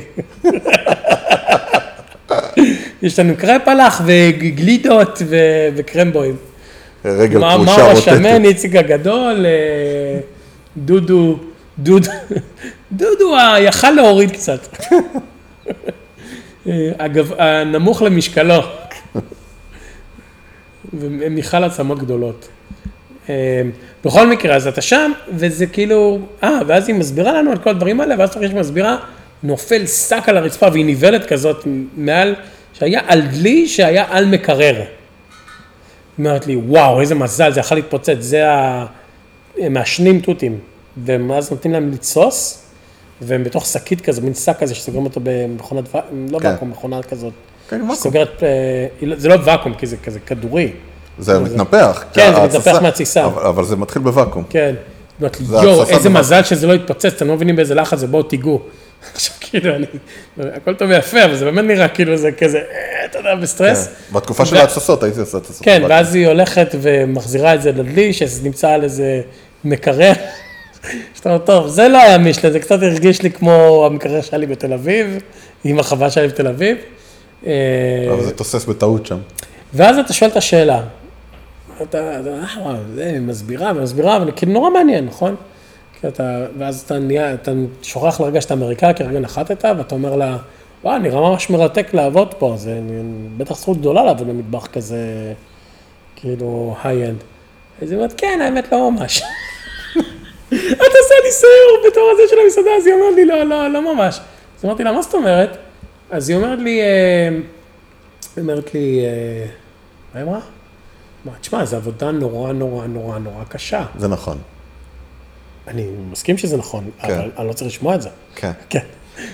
Speaker 2: יש לנו קרפלח וגלידות ו- וקרמבוים.
Speaker 1: רגל
Speaker 2: מה
Speaker 1: רוטטת.
Speaker 2: השמן, איציק הגדול, אה, דודו, דודו, דודו יכל להוריד קצת. אה, אגב, הנמוך למשקלו. ומיכל עצמות גדולות. אה, בכל מקרה, אז אתה שם, וזה כאילו, אה, ואז היא מסבירה לנו על כל הדברים האלה, ואז תוך שהיא מסבירה, נופל שק על הרצפה, והיא ניוולת כזאת מעל, שהיה על דלי שהיה על מקרר. היא אומרת לי, וואו, איזה מזל, זה יכול להתפוצץ, זה ה... הם מעשנים תותים. ואז נותנים להם לתסוס, והם בתוך שקית כזה, מין שק כזה שסוגרים אותו במכונת, לא
Speaker 1: כן.
Speaker 2: ואקום, מכונה כזאת.
Speaker 1: כן, ואקום.
Speaker 2: שסוגרת, אה, לא- זה לא ואקום, כי זה כזה כדורי.
Speaker 1: זה מתנפח.
Speaker 2: כן, זה מתנפח מהתסיסה.
Speaker 1: אבל- אבל זה מתחיל בוואקום.
Speaker 2: כן. אומרת לי, יואו, איזה. מזל שזה לא יתפוצץ, אתם לא מבינים באיזה לחץ זה, בואו תיגעו. עכשיו, כאילו, אני, הכל טוב ויפה, אבל זה באמת נראה כאילו זה כזה, אה, אתה יודע, בסטרס.
Speaker 1: כן. בתקופה של ההתססות הייתי עושה התססות.
Speaker 2: כן,
Speaker 1: בוואקום.
Speaker 2: ואז היא הולכת ומחזירה את זה לדלי, שזה נמצא על איזה מקרר. שאתה אומר, טוב, זה לא היה מישלן, זה קצת הרגיש לי כמו המקרר שהיה לי בתל אביב, עם החווה שהיה לי בתל אביב. אה,
Speaker 1: אבל זה תוסס בטעות שם.
Speaker 2: ואז אתה שואל את השאלה, אתה, אתה, אה, וואו, זה מסבירה ומסבירה, אבל כאילו נורא מעניין, נכון? כי אתה, ואז אתה נהיה, אתה שוכח לרגע שאתה אמריקאי, כי הרגע נחתת, ואתה אומר לה, וואו, נראה ממש מרתק לעבוד פה, זה בטח זכות גדולה לעבוד במטבח כזה, כאילו, היי-אנד. אז היא אומרת, כן, האמת לא ממש. אתה עושה לי סיור בתור הזה של המסעדה, אז היא אומרת לי, לא, לא, לא ממש. אז אמרתי לה, מה זאת אומרת? אז היא אומרת לי, אה, היא אומרת לי, אה, מה היא אמרה? אמרה, תשמע, זו עבודה נורא נורא נורא נורא קשה.
Speaker 1: זה נכון.
Speaker 2: אני מסכים שזה נכון,
Speaker 1: כן.
Speaker 2: אבל אני לא צריך לשמוע את זה.
Speaker 1: כן.
Speaker 2: כן.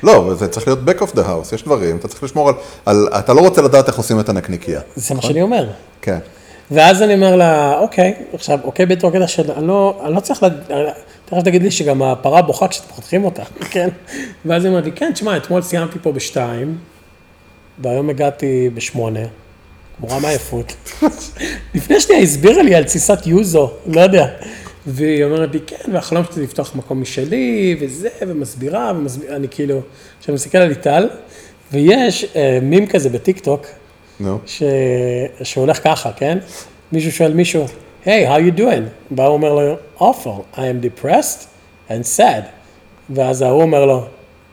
Speaker 1: לא, זה צריך להיות back of the house, יש דברים, אתה צריך לשמור על, על... אתה לא רוצה לדעת איך עושים את הנקניקייה.
Speaker 2: זה מה שאני אומר.
Speaker 1: כן.
Speaker 2: ואז אני אומר לה, אוקיי, עכשיו, אוקיי, בתור קטע של, אני לא, אני לא צריך, לד... תכף תגיד לי שגם הפרה בוכה כשאתם פותחים אותה, כן? ואז היא אומרת לי, כן, תשמע, אתמול סיימתי פה בשתיים, והיום הגעתי בשמונה, מורה מעייפות. לפני שנייה הסבירה לי על תסיסת יוזו, לא יודע. והיא אומרת לי, כן, והחלום שלי לפתוח מקום משלי, וזה, ומסבירה, ומסבירה, אני כאילו, עכשיו אני מסתכל על ליטל, ויש אה, מים כזה בטיקטוק,
Speaker 1: נו.
Speaker 2: ש... שהולך ככה, כן? מישהו שואל מישהו, היי, how you doing? והוא אומר לו, awful, I am depressed and sad. ואז ההוא אומר לו,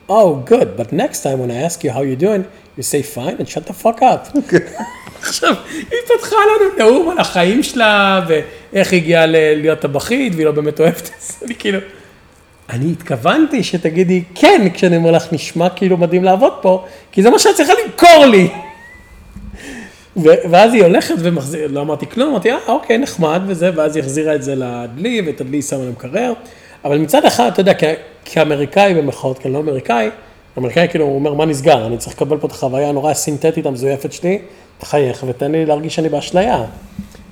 Speaker 2: oh, good, but next time when I ask you how you doing, you say fine and shut the fuck up. עכשיו, היא פתחה לנו נאום על החיים שלה, ואיך היא הגיעה להיות טבחית, והיא לא באמת אוהבת את זה, אני כאילו... אני התכוונתי שתגידי כן, כשאני אומר לך, נשמע כאילו מדהים לעבוד פה, כי זה מה שאת צריכה למכור לי. ואז היא הולכת ומחזיר, לא אמרתי כלום, אמרתי, אה, אוקיי, נחמד וזה, ואז היא החזירה את זה לדלי, ואת הדלי שמה למקרר. אבל מצד אחד, אתה יודע, כ- כאמריקאי במרכאות, כי אני לא אמריקאי, אמריקאי כאילו, אומר, מה נסגר? אני צריך לקבל פה את החוויה הנורא הסינתטית המזויפת שלי, תחייך ותן לי להרגיש שאני באשליה.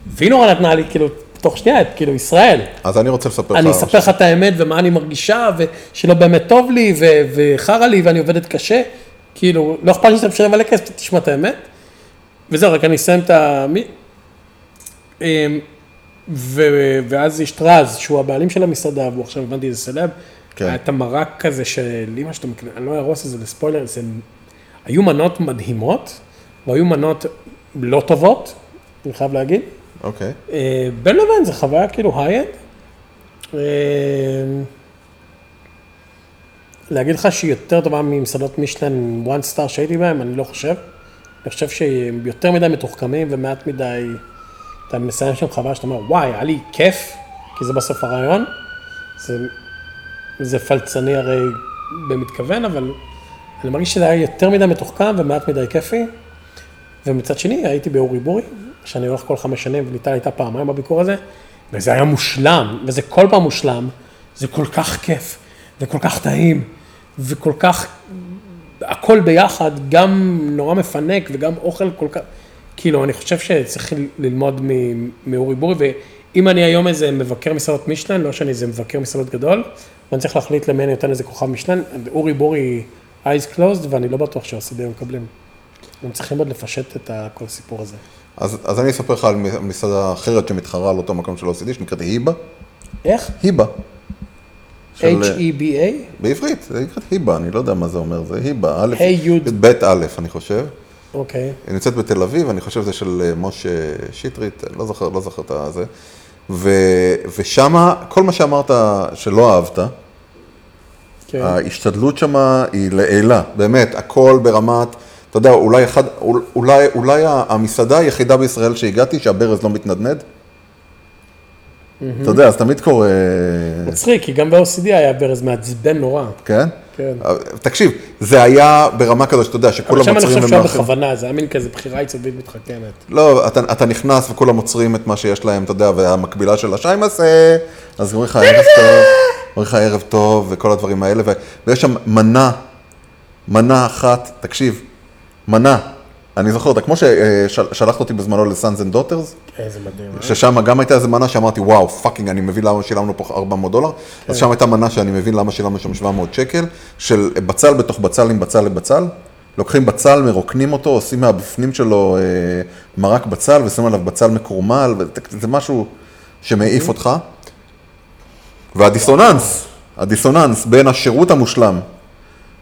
Speaker 2: והיא נורא נתנה לי, כאילו, תוך שנייה, את כאילו, ישראל.
Speaker 1: אז אני רוצה לספר לך...
Speaker 2: אני אספר לך את האמת ומה אני מרגישה, ושלא באמת טוב לי, וחרא לי, ואני עובדת קשה. כאילו, לא אכפת לי שאתה משלם מלא כסף, תשמע את האמת. וזהו, רק אני אסיים את ה... אמ, ו- ואז יש טרז, שהוא הבעלים של המסעדה, והוא עכשיו הבנתי איזה סלב.
Speaker 1: כן.
Speaker 2: את המרק כזה של אמא שאתה מקנה, אני לא ארוס את זה לספוילר, זה... היו מנות מדהימות, והיו מנות לא טובות, אני חייב להגיד.
Speaker 1: אוקיי.
Speaker 2: אה, בין לבין זה חוויה כאילו היי-אנד. להגיד לך שהיא יותר טובה ממסעדות מישלן one star שהייתי בהם, אני לא חושב. אני חושב שהם יותר מדי מתוחכמים ומעט מדי, אתה מסיים שם חוויה שאתה אומר, וואי, היה לי כיף, כי זה בסוף הרעיון. זה, זה פלצני הרי במתכוון, אבל אני מרגיש שזה היה יותר מדי מתוחכם ומעט מדי כיפי. ומצד שני, הייתי באורי בורי, שאני הולך כל חמש שנים, וליטל הייתה פעמיים בביקור הזה, וזה היה מושלם, וזה כל פעם מושלם, זה כל כך כיף, וכל כך טעים, וכל כך, הכל ביחד, גם נורא מפנק, וגם אוכל כל כך, כאילו, אני חושב שצריך ללמוד מאורי בורי, ואם אני היום איזה מבקר מסעדות מישלן, לא שאני איזה מבקר מסעדות גדול, ואני צריך להחליט למי אני נותן איזה כוכב מישלן, אורי בורי eyes closed, ואני לא בטוח שהסידים מקבלים. הם צריכים עוד לפשט את כל הסיפור הזה.
Speaker 1: אז, אז אני אספר לך על מסעדה אחרת שמתחרה על אותו מקום של OCD, שנקראת היבה.
Speaker 2: איך?
Speaker 1: היבה.
Speaker 2: H-E-B-A?
Speaker 1: בעברית, זה נקראת היבה, אני לא יודע מה זה אומר, זה היבה, א',
Speaker 2: י'.
Speaker 1: ב' א', אני חושב.
Speaker 2: אוקיי.
Speaker 1: היא נמצאת בתל אביב, אני חושב שזה של אה, משה שטרית, לא זוכר, לא זוכר את הזה. ו, ושמה, כל מה שאמרת שלא אהבת,
Speaker 2: כן.
Speaker 1: ההשתדלות שמה היא לעילה, באמת, הכל ברמת, אתה יודע, אולי, אחד, אולי, אולי המסעדה היחידה בישראל שהגעתי שהברז לא מתנדנד. אתה יודע, אז תמיד קורה,
Speaker 2: מצחיק, כי גם ב-OCD היה ברז מעצבן נורא.
Speaker 1: כן?
Speaker 2: כן.
Speaker 1: תקשיב, זה היה ברמה כזו שאתה יודע,
Speaker 2: אבל
Speaker 1: שכולם
Speaker 2: שם אני חושב שהיה. בכוונה, זה היה מין כזה בחירה עיצובית מתחכמת.
Speaker 1: לא, אתה, אתה נכנס וכולם עוצרים את מה שיש להם, אתה יודע, והמקבילה של irasshaimase, אז אומרים לך ערב טוב, אומרים לך ערב טוב וכל הדברים האלה, ויש שם מנה, מנה אחת, תקשיב, מנה, אני זוכר אותה, כמו ששלחת אותי בזמנו ל Sons and Daughters,
Speaker 2: איזה מדהים. אה?
Speaker 1: ששם גם הייתה איזה מנה שאמרתי, וואו, fucking, אני מבין למה שילמנו פה 400 דולר, אז שם הייתה מנה שאני מבין למה שילמנו שם 700 שקל, של בצל בתוך בצל עם בצל לבצל. לוקחים בצל, מרוקנים אותו, עושים מהבפנים שלו אה, מרק בצל ושמים עליו בצל מקורמל, וזה משהו שמעיף אותך. והדיסוננס, הדיסוננס בין השירות המושלם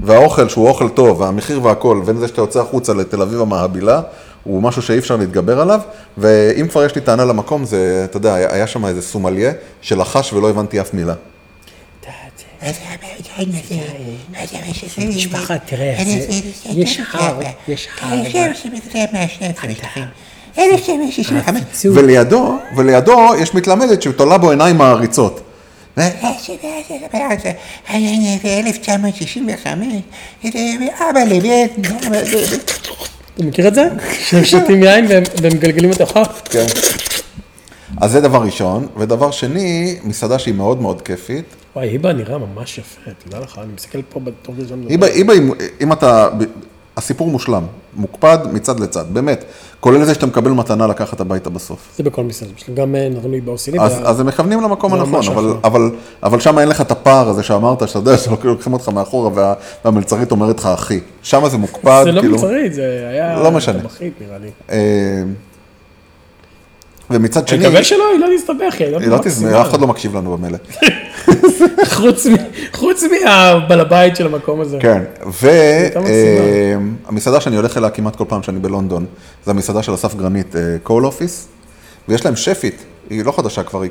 Speaker 1: והאוכל שהוא אוכל טוב, והמחיר והכל, בין זה שאתה יוצא החוצה לתל אביב המהבילה, הוא משהו שאי אפשר להתגבר עליו, ואם כבר יש לי טענה למקום, זה, אתה יודע, היה שם איזה סומליה שלחש ולא הבנתי אף מילה.
Speaker 2: משפחה, תראה, זה- יש הר, יש הר.
Speaker 1: ולידו, ולידו יש מתלמדת שתולה בו עיניים מעריצות.
Speaker 3: ב-1965, אבא לבית,
Speaker 2: אתה מכיר את זה? שהם שותים יין והם מגלגלים את החוף?
Speaker 1: כן. אז זה דבר ראשון, ודבר שני, מסעדה שהיא מאוד מאוד כיפית.
Speaker 2: וואי, היבה נראה ממש יפה, תדע לך, אני מסתכל פה בתור ראשון.
Speaker 1: היבה, אם אתה, הסיפור מושלם, מוקפד מצד לצד, באמת, כולל זה שאתה מקבל מתנה לקחת הביתה בסוף.
Speaker 2: זה בכל מסעדה שלהם, גם אה, נתנו לי ב-OCD.
Speaker 1: אז, אז הם מכוונים למקום הנכון, אבל,
Speaker 2: אחלה.
Speaker 1: אבל, אבל שם אין לך את הפער הזה שאמרת, שאתה יודע שלוקחים אותך מאחורה וה, והמלצרית אומרת לך, אחי. שם זה מוקפד,
Speaker 2: זה לא
Speaker 1: כאילו,
Speaker 2: מלצרית, זה היה...
Speaker 1: לא משנה.
Speaker 2: טבחית נראה לי.
Speaker 1: אה, ומצד
Speaker 2: אני
Speaker 1: שני,
Speaker 2: מקווה שלא, היא לא תסתבך, היא
Speaker 1: היא לא תזמר, אף אחד לא מקשיב לנו במילא.
Speaker 2: חוץ מהבעל הבית של המקום הזה.
Speaker 1: כן. והמסעדה שאני הולך אליה כמעט כל פעם שאני בלונדון, זה המסעדה של אסף גרנית, קול אופיס, ויש להם שפית, היא לא חדשה כבר, היא-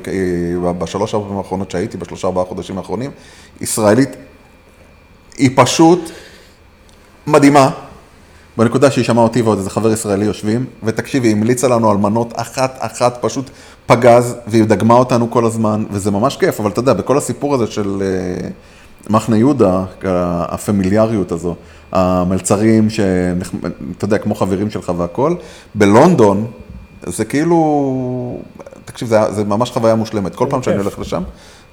Speaker 1: בשלוש ארבע פעמים האחרונות שהייתי, בשלושה ארבעה חודשים האחרונים, ישראלית, היא פשוט מדהימה. בנקודה שהיא שמעה אותי ועוד איזה חבר ישראלי יושבים, ותקשיבי, היא המליצה לנו על מנות אחת-אחת, פשוט פגז, והיא דגמה אותנו כל הזמן, וזה ממש כיף, אבל אתה יודע, בכל הסיפור הזה של אה, מחנה יהודה, הפמיליאריות הזו, המלצרים, שאתה יודע, כמו חברים שלך והכל, בלונדון, זה כאילו, תקשיב, זה, זה ממש חוויה מושלמת, כל פעם שאני
Speaker 2: כיף.
Speaker 1: הולך לשם,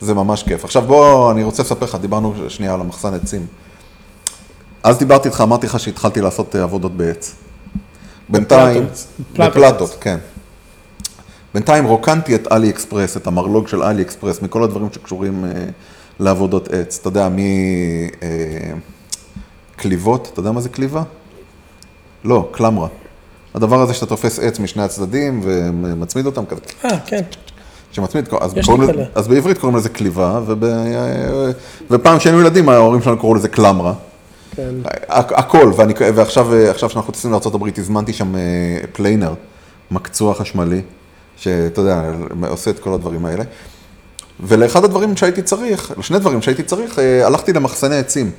Speaker 1: זה ממש כיף. עכשיו בוא, אני רוצה לספר לך, דיברנו שנייה על המחסן עצים. אז דיברתי איתך, אמרתי לך שהתחלתי לעשות אה, עבודות בעץ. בינתיים,
Speaker 2: בפלטות.
Speaker 1: כן. בינתיים רוקנתי את אלי אקספרס, את המרלוג של אלי אקספרס, מכל הדברים שקשורים אה, לעבודות עץ. אתה יודע, קליבות, אתה יודע מה זה קליבה? לא, קלמרה. הדבר הזה שאתה תופס עץ משני הצדדים ומצמיד אותם כזה,
Speaker 2: אה, כן.
Speaker 1: שמצמיד, אז, קוראים לזה-. אז בעברית קוראים לזה קליבה, וב, ופעם כשהיינו ילדים ההורים שלנו קראו לזה קלמרה.
Speaker 2: כן.
Speaker 1: הכ- הכל, ואני, ועכשיו עכשיו שאנחנו טסים לארה"ב, הזמנתי שם אה, planer, מקצוע חשמלי, שאתה יודע, עושה את כל הדברים האלה. ולאחד הדברים שהייתי צריך, לשני דברים שהייתי צריך, אה, הלכתי למחסני עצים.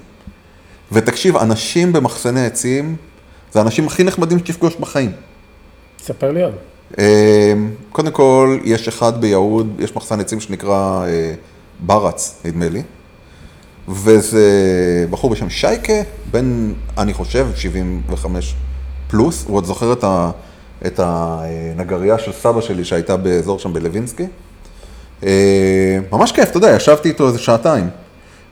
Speaker 1: ותקשיב, אנשים במחסני עצים, זה האנשים הכי נחמדים שתפגוש בחיים.
Speaker 2: תספר לי עוד.
Speaker 1: אה, קודם כל, יש אחד ביהוד, יש מחסן עצים שנקרא ברץ, נדמה לי. וזה בחור בשם שייקה, בן, אני חושב, 75 פלוס. הוא עוד זוכר את, ה, את הנגרייה של סבא שלי שהייתה באזור שם בלווינסקי. אה, ממש כיף, אתה יודע, ישבתי איתו איזה שעתיים.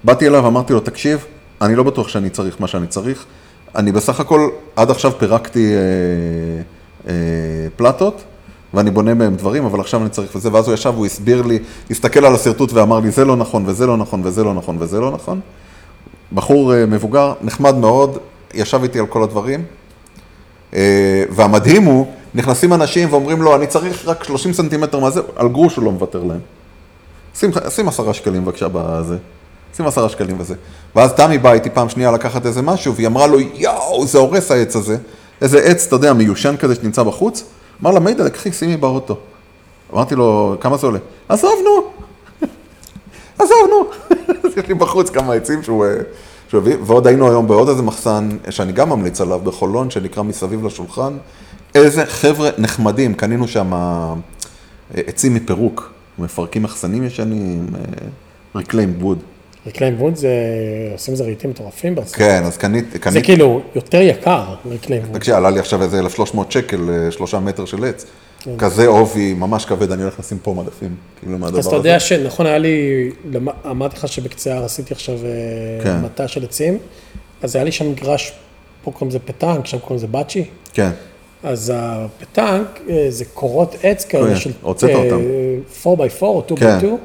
Speaker 1: באתי אליו, אמרתי לו, תקשיב, אני לא בטוח שאני צריך מה שאני צריך. אני בסך הכל, עד עכשיו פירקתי אה, אה, פלטות, ואני בונה מהם דברים, אבל עכשיו אני צריך וזה, ואז הוא ישב, הוא הסביר לי, הסתכל על השרטוט ואמר לי, זה לא נכון, וזה לא נכון, וזה לא נכון, וזה לא נכון. בחור אה, מבוגר, נחמד מאוד, ישב איתי על כל הדברים. אה, והמדהים הוא, נכנסים אנשים ואומרים לו, אני צריך רק 30 סנטימטר מהזה, על גרוש הוא לא מוותר להם. שים, שים עשרה שקלים בבקשה בזה. שים עשרה שקלים וזה. ואז תמי באה איתי פעם שנייה לקחת איזה משהו, והיא אמרה לו, יואו, זה הורס העץ הזה. איזה עץ, אתה יודע, מיושן כזה שנמצא בחוץ. אמר לה, מידע, קחי, שימי באוטו. אמרתי לו, כמה זה עולה? עזוב, נו. עזוב, נו. אז יש לי בחוץ כמה עצים שהוא... אה, שהוא הביא, ועוד היינו היום בעוד איזה מחסן, שאני גם ממליץ עליו, בחולון, שנקרא מסביב לשולחן. איזה חבר'ה נחמדים, קנינו שם אה, עצים מפירוק, מפרקים מחסנים ישנים, reclaimed wood.
Speaker 2: reclaimed wood זה, עושים איזה רהיטים מטורפים בארצות.
Speaker 1: כן, אז קניתי,
Speaker 2: זה
Speaker 1: קניתי,
Speaker 2: כאילו יותר יקר, reclaimed wood.
Speaker 1: תקשיב, עלה לי עכשיו איזה 1,300 שקל, אה, שלושה מטר של עץ.
Speaker 2: כן.
Speaker 1: כזה עובי, ממש כבד, אני הולך לשים פה מדפים, כאילו מהדבר
Speaker 2: אז
Speaker 1: הזה.
Speaker 2: אתה יודע שנכון, היה לי, אמרתי לך שבקצה ההר עשיתי עכשיו אה,
Speaker 1: כן.
Speaker 2: מטע של עצים, אז היה לי שם מגרש, פה קוראים לזה פטנק, שם קוראים לזה bocce.
Speaker 1: כן,
Speaker 2: אז הפטנק אה, זה קורות עץ כאלה של
Speaker 1: הוצאת אותם.
Speaker 2: 4x4 או 2x2,
Speaker 1: כן.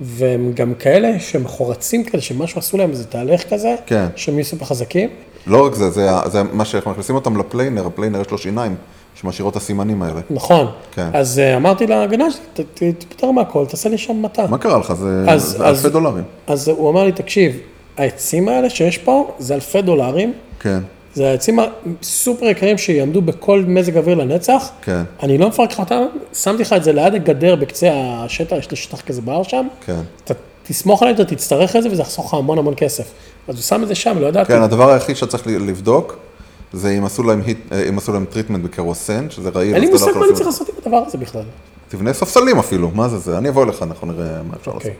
Speaker 2: והם גם כאלה שהם חורצים כאלה, שמשהו עשו להם איזה תהליך כזה,
Speaker 1: כן.
Speaker 2: שהם יהיו סופר חזקים.
Speaker 1: לא רק זה, זה, זה מה שאנחנו מכניסים אותם ל planer, ה planer יש לו שיניים, שמשאירות את הסימנים האלה.
Speaker 2: נכון.
Speaker 1: כן.
Speaker 2: אז אה, אמרתי לגנן שלי, "ת- ת- תפטר מהכל, תעשה לי שם מטע.
Speaker 1: מה קרה לך? זה,
Speaker 2: אז-
Speaker 1: זה
Speaker 2: אז-
Speaker 1: אלפי דולרים.
Speaker 2: אז הוא אמר לי, תקשיב, העצים האלה שיש פה, זה אלפי דולרים,
Speaker 1: כן,
Speaker 2: זה העצים הסופר יקרים שיעמדו בכל מזג אוויר לנצח.
Speaker 1: כן,
Speaker 2: אני לא מפרק לך אותם, שמתי לך את זה ליד הגדר בקצה השטח, יש לי שטח כזה בהר שם.
Speaker 1: כן.
Speaker 2: אתה תסמוך עליי, אתה תצטרך את זה וזה יחסוך לך המון המון כסף. אז הוא שם את זה שם, לא ידעתי.
Speaker 1: כן, הדבר היחיד שאתה צריך לבדוק, זה אם עשו להם, heat, אה, אם עשו להם treatment בקרוסן, שזה רעיל.
Speaker 2: אין לי
Speaker 1: לא
Speaker 2: מושג מה אני צריך לעשות עם הדבר הזה בכלל.
Speaker 1: תבנה ספסלים אפילו, מה זה זה? אני אבוא אליך, אנחנו נראה מה אפשר לעשות.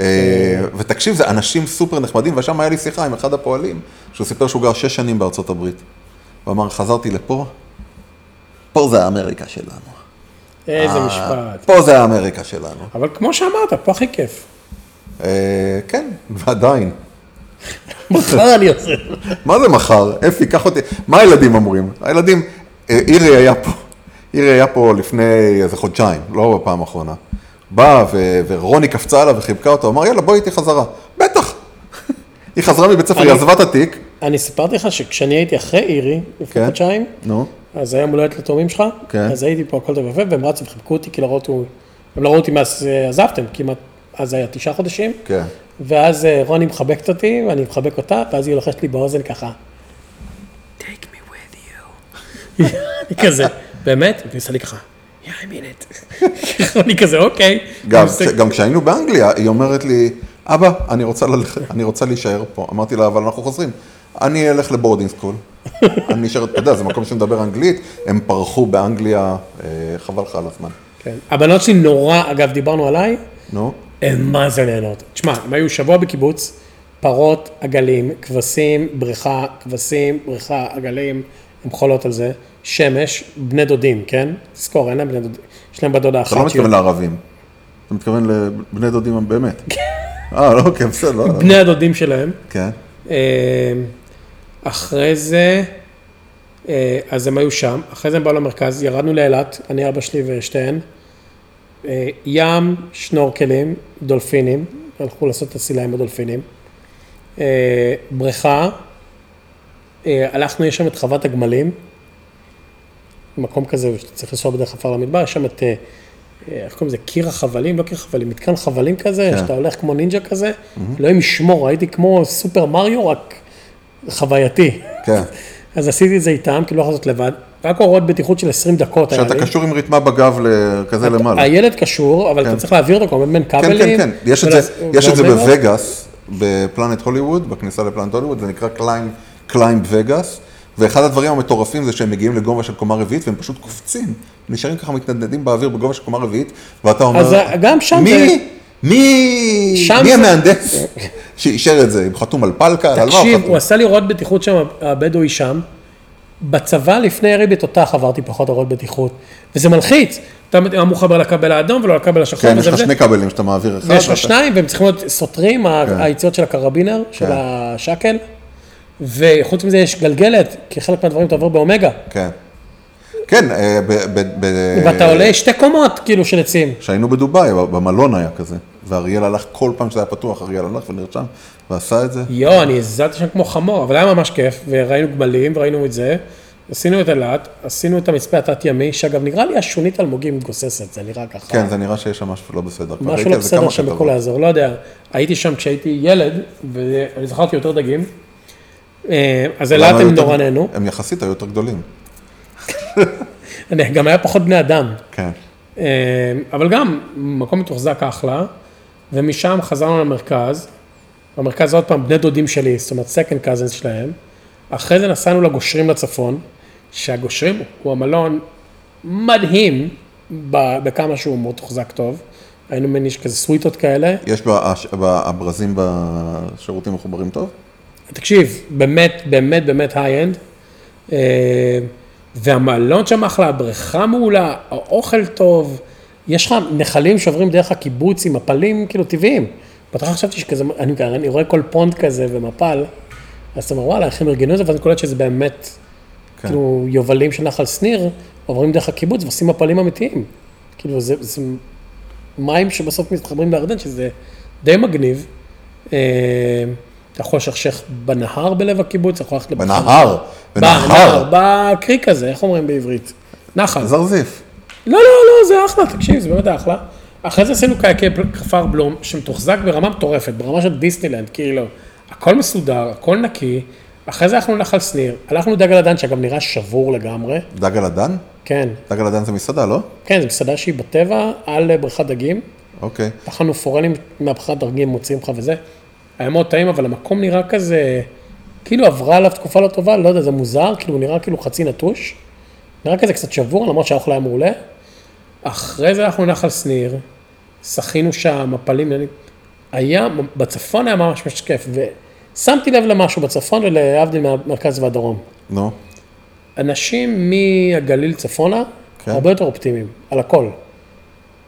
Speaker 1: אה, ותקשיב, זה אנשים סופר נחמדים, ושם היה לי שיחה עם אחד הפועלים, שהוא סיפר שהוא גר שש שנים בארצות הברית. הוא אמר, חזרתי לפה, פה זה האמריקה שלנו.
Speaker 2: איזה
Speaker 1: אה,
Speaker 2: משפט.
Speaker 1: פה זה האמריקה שלנו.
Speaker 2: אבל כמו שאמרת, פה הכי כיף.
Speaker 1: אה, כן, ועדיין.
Speaker 2: מחר אני עושה.
Speaker 1: מה זה מחר? אפי, קח אותי. מה הילדים אומרים? הילדים, אירי היה פה, אירי היה פה לפני איזה חודשיים, לא בפעם האחרונה. בא ו- ורוני קפצה עליו וחיבקה אותו, אמר, יאללה, בואי איתי חזרה. בטח. היא חזרה מבית ספר, היא עזבה את התיק.
Speaker 2: אני סיפרתי לך שכשאני הייתי אחרי אירי, לפני
Speaker 1: כן.
Speaker 2: חודשיים,
Speaker 1: נו,
Speaker 2: אז היה יום הולדת לתאומים שלך,
Speaker 1: כן.
Speaker 2: אז הייתי פה הכל טוב ויפה, והם רצו וחיבקו אותי, כי לא ראו אותי, הם לא ראו אותי מאז אה, עזבתם, כמעט, אז היה תשעה חודשים,
Speaker 1: כן.
Speaker 2: ואז אה, רוני מחבקת אותי, ואני מחבק אותה, ואז היא לוחשת לי באוזן ככה. Take me with you. אני כזה, באמת? והיא עושה לי ככה, yeah, I mean it. אני כזה, אוקיי.
Speaker 1: גם, גם כשהיינו באנגליה, היא אומרת לי, אבא, אני רוצה, ללכת, אני רוצה להישאר פה. אמרתי לה, אבל אנחנו חוזרים. אני אלך ל boarding school. אני אשאר, אתה יודע, זה מקום שמדבר אנגלית, הם פרחו באנגליה, אה, חבל לך על הזמן.
Speaker 2: כן. הבנות שלי נורא, אגב, דיברנו עליי,
Speaker 1: נו,
Speaker 2: הן מה זה נהנות. תשמע, הם היו שבוע בקיבוץ, פרות, עגלים, כבשים, בריכה, כבשים, בריכה, עגלים, הן חולות על זה. שמש, בני דודים, כן? תזכור, אין להם בני דודים. יש להם בת דודה אחת.
Speaker 1: אתה לא מתכוון לערבים. אתה מתכוון לבני דודים באמת. אה, לא, כן, בסדר. לא, לא.
Speaker 2: בני הדודים שלהם.
Speaker 1: כן,
Speaker 2: אה, אחרי זה, אה, אז הם היו שם, אחרי זה הם באו למרכז, ירדנו לאילת, אני, אבא שלי ושתיהן. אה, ים, שנורקלים, דולפינים, הלכו לעשות את הסילה עם הדולפינים. אה, בריכה, הלכנו, יש שם את חוות הגמלים, מקום כזה שאתה צריך לנסוע בדרך עפר למדבר, יש שם את, אה, אה, איך קוראים לזה, קיר החבלים, לא קיר חבלים, מתקן חבלים כזה,
Speaker 1: כן.
Speaker 2: שאתה הולך כמו נינג'ה כזה, אלוהים ישמור, הייתי כמו סופר מריו, רק חווייתי.
Speaker 1: כן.
Speaker 2: אז עשיתי את זה איתם, כי לא יכול לעשות לבד, רק הוראות בטיחות של 20 דקות היה לי.
Speaker 1: שאתה קשור עם רתמה בגב כזה למעלה.
Speaker 2: הילד קשור, אבל אתה צריך להעביר אותו כל הזמן בין
Speaker 1: כן,
Speaker 2: כבלים.
Speaker 1: כן, כן. יש את זה,
Speaker 2: ול-
Speaker 1: יש את זה. בווגאס, בפלנט הוליווד, בכניסה לפלנט הוליווד, זה נקרא קליים, קליים וגאס. ואחד הדברים המטורפים זה שהם מגיעים לגובה של קומה רביעית, והם פשוט קופצים, נשארים ככה מתנדנדים באוויר בגובה של קומה רביעית, ואתה אומר,
Speaker 2: אז גם שם
Speaker 1: מי,
Speaker 2: זה-
Speaker 1: מי,
Speaker 2: שם
Speaker 1: מי
Speaker 2: זה-
Speaker 1: המהנדס שאישר את זה? אם חתום על פלקה, על מה הוא
Speaker 2: תקשיב,
Speaker 1: חתום?
Speaker 2: הוא עשה לי הוראות בטיחות שם, הבדואי שם. בצבא, לפני ירי בתותח, עברתי פחות הוראות בטיחות. וזה מלחיץ. אתה אמור לחבר לכבל האדום ולא לכבל השחור.
Speaker 1: כן, יש לך. שני כבלים שאתה מעביר אחד.
Speaker 2: ויש לך שניים, והם צריכים להיות סותרים,
Speaker 1: כן.
Speaker 2: היציאות של הקרבינר, של
Speaker 1: כן.
Speaker 2: וחוץ מזה יש גלגלת, כי חלק מהדברים אתה עובר באומגה.
Speaker 1: כן. כן, אה, ב- ב- ב-
Speaker 2: ואתה עולה שתי קומות, כאילו, של עצים.
Speaker 1: כשהיינו בדובאי, במלון היה כזה, ואריאל הלך כל פעם שזה היה פתוח, אריאל הלך ונרשם, ועשה את זה.
Speaker 2: יואו, אני הזלתי שם כמו חמור, אבל היה ממש כיף, וראינו גמלים, וראינו את זה. עשינו את אילת, עשינו את המצפה התת-ימי, שאגב, נראה לי השונית אלמוגים גוססת, זה נראה ככה.
Speaker 1: כן, זה נראה שיש שם משהו לא בסדר.
Speaker 2: משהו לא בסדר שם. בכל האזור, לא יודע. הייתי שם כשהייתי ילד, ואני זכרתי יותר דגים. אה, אז אילת הם נורא נהנו.
Speaker 1: הם יחסית היו יותר גדולים.
Speaker 2: גם היה פחות בני אדם.
Speaker 1: כן.
Speaker 2: אה, אבל גם, מקום מתוחזק אחלה, ומשם חזרנו למרכז. במרכז עוד פעם, בני דודים שלי, זאת אומרת, second cousins שלהם. אחרי זה נסענו לגושרים לצפון, שהגושרים הוא המלון מדהים, בכמה שהוא מתוחזק טוב. היינו מין איש כזה סוויטות כאלה.
Speaker 1: יש בה- הברזים בשירותים מחוברים טוב?
Speaker 2: תקשיב, באמת, באמת, באמת high-end. והמלון שם אחלה, הבריכה מעולה, האוכל טוב, יש לך נחלים שעוברים דרך הקיבוץ עם מפלים כאילו טבעיים. בהתחלה חשבתי שכזה, אני, אני רואה כל pond כזה ומפל, אז אתה אומר, וואלה, איך הם ארגנו את זה, ואז אני קולט שזה באמת,
Speaker 1: כן.
Speaker 2: כאילו, יובלים של נחל שניר, עוברים דרך הקיבוץ ועושים מפלים אמיתיים. כאילו, זה, זה מים שבסוף מתחברים לירדן, שזה די מגניב. אתה יכול לשכשך בנהר בלב הקיבוץ, אתה יכול ללכת לבריכה.
Speaker 1: בנהר,
Speaker 2: בנהר. בקריק הזה, איך אומרים בעברית? נחל.
Speaker 1: זרזיף.
Speaker 2: לא, לא, לא, זה אחלה, תקשיב, זה באמת אחלה. אחרי זה עשינו קייקי כפר בלום, שמתוחזק ברמה מטורפת, ברמה של דיסנילנד, כאילו, הכל מסודר, הכל נקי. אחרי זה הלכנו לנחל שניר, הלכנו לדגל הדן, שאגב נראה שבור לגמרי.
Speaker 1: דג על הדן?
Speaker 2: כן,
Speaker 1: דג על הדן זה מסעדה, לא?
Speaker 2: כן, זו מסעדה שהיא בטבע, על בריכת דגים.
Speaker 1: אוקיי.
Speaker 2: אכלנו פורלים מהבריכת דגים, מוציאים לך וזה. היה מאוד טעים, אבל המקום נראה כזה, כאילו עברה עליו תקופה לא טובה, לא יודע, זה מוזר, כאילו הוא נראה כאילו חצי נטוש. נראה כזה קצת שבור, למרות שהאוכל היה מעולה. אחרי זה הלכנו לנחל שניר, שחינו שם, מפלים, היה, בצפון היה ממש ממש כיף, ושמתי לב למשהו בצפון ולהבדיל מהמרכז והדרום.
Speaker 1: נו.
Speaker 2: אנשים מהגליל צפונה,
Speaker 1: כן.
Speaker 2: הרבה יותר אופטימיים, על הכל.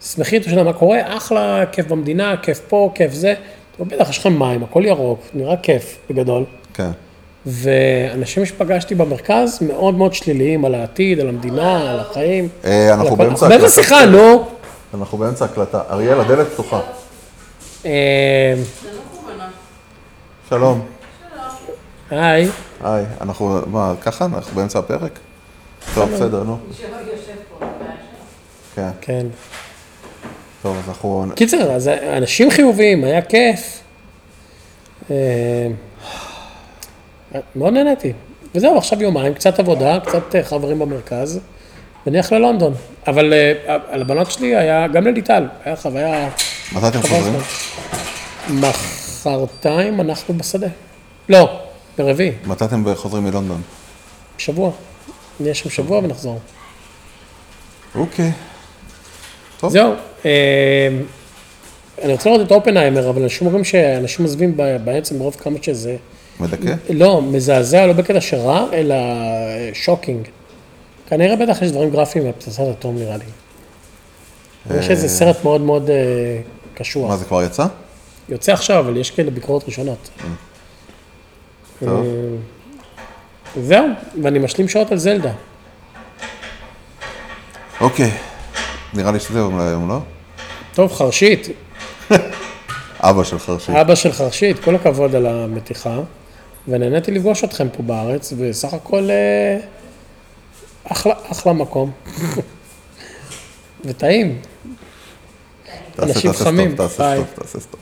Speaker 2: שמחים, אתה יודע מה קורה, אחלה, כיף במדינה, כיף פה, כיף זה. אומר, בטח, יש לכם מים, הכל ירוק, נראה כיף, בגדול.
Speaker 1: כן.
Speaker 2: ואנשים שפגשתי במרכז, מאוד מאוד שליליים על העתיד, על המדינה, על החיים.
Speaker 1: אה, אנחנו. באמצע
Speaker 2: אנחנו באיזה
Speaker 1: הקלטה.
Speaker 2: שיחה, נו.
Speaker 1: אנחנו באמצע הקלטה. אריאל, הדלת פתוחה.
Speaker 2: אה,
Speaker 1: שלום.
Speaker 2: היי,
Speaker 1: היי, אנחנו, מה, ככה? אנחנו באמצע הפרק? טוב, בסדר, נו. כן,
Speaker 2: כן.
Speaker 1: טוב, אז אנחנו...
Speaker 2: קיצר, אז אנשים חיוביים, היה כיף. אה, מאוד נהניתי. וזהו, עכשיו יומיים, קצת עבודה, קצת אה, חברים במרכז, ונלך ללונדון. אבל אה, על הבנות שלי היה, גם לליטל, היה חוויה...
Speaker 1: מתי אתם חוזרים?
Speaker 2: מחרתיים אנחנו בשדה. לא, ברביעי,
Speaker 1: מתי אתם חוזרים מלונדון?
Speaker 2: שבוע. נהיה שם שבוע ונחזור.
Speaker 1: אוקיי. טוב.
Speaker 2: זהו. אה, אני רוצה לראות את אופנהיימר, אבל אנשים אומרים שאנשים עוזבים בעצם ברוב כמה שזה...
Speaker 1: מדכא?
Speaker 2: לא, מזעזע, לא בקטע שרע, אלא אה, שוקינג. כנראה בטח יש דברים גרפיים בפצצת אטום נראה לי. יש איזה סרט מאוד מאוד אה, קשוח.
Speaker 1: מה, זה כבר יצא?
Speaker 2: יוצא עכשיו, אבל יש כאלה ביקורות ראשונות.
Speaker 1: טוב.
Speaker 2: אה, זהו, ואני משלים שעות על זלדה.
Speaker 1: אוקיי. נראה לי שזהו להיום, לא?
Speaker 2: טוב, חרשית,
Speaker 1: אבא של חרשי.
Speaker 2: אבא של חרשית, כל הכבוד על המתיחה. ונהניתי לפגוש אתכם פה בארץ, וסך הכל אה, אחלה, אחלה מקום. וטעים.
Speaker 1: תעשה-
Speaker 2: אנשים
Speaker 1: תעשה
Speaker 2: חמים,
Speaker 1: סטופ, תעשה
Speaker 2: ביי.
Speaker 1: סטופ, תעשה סטופ.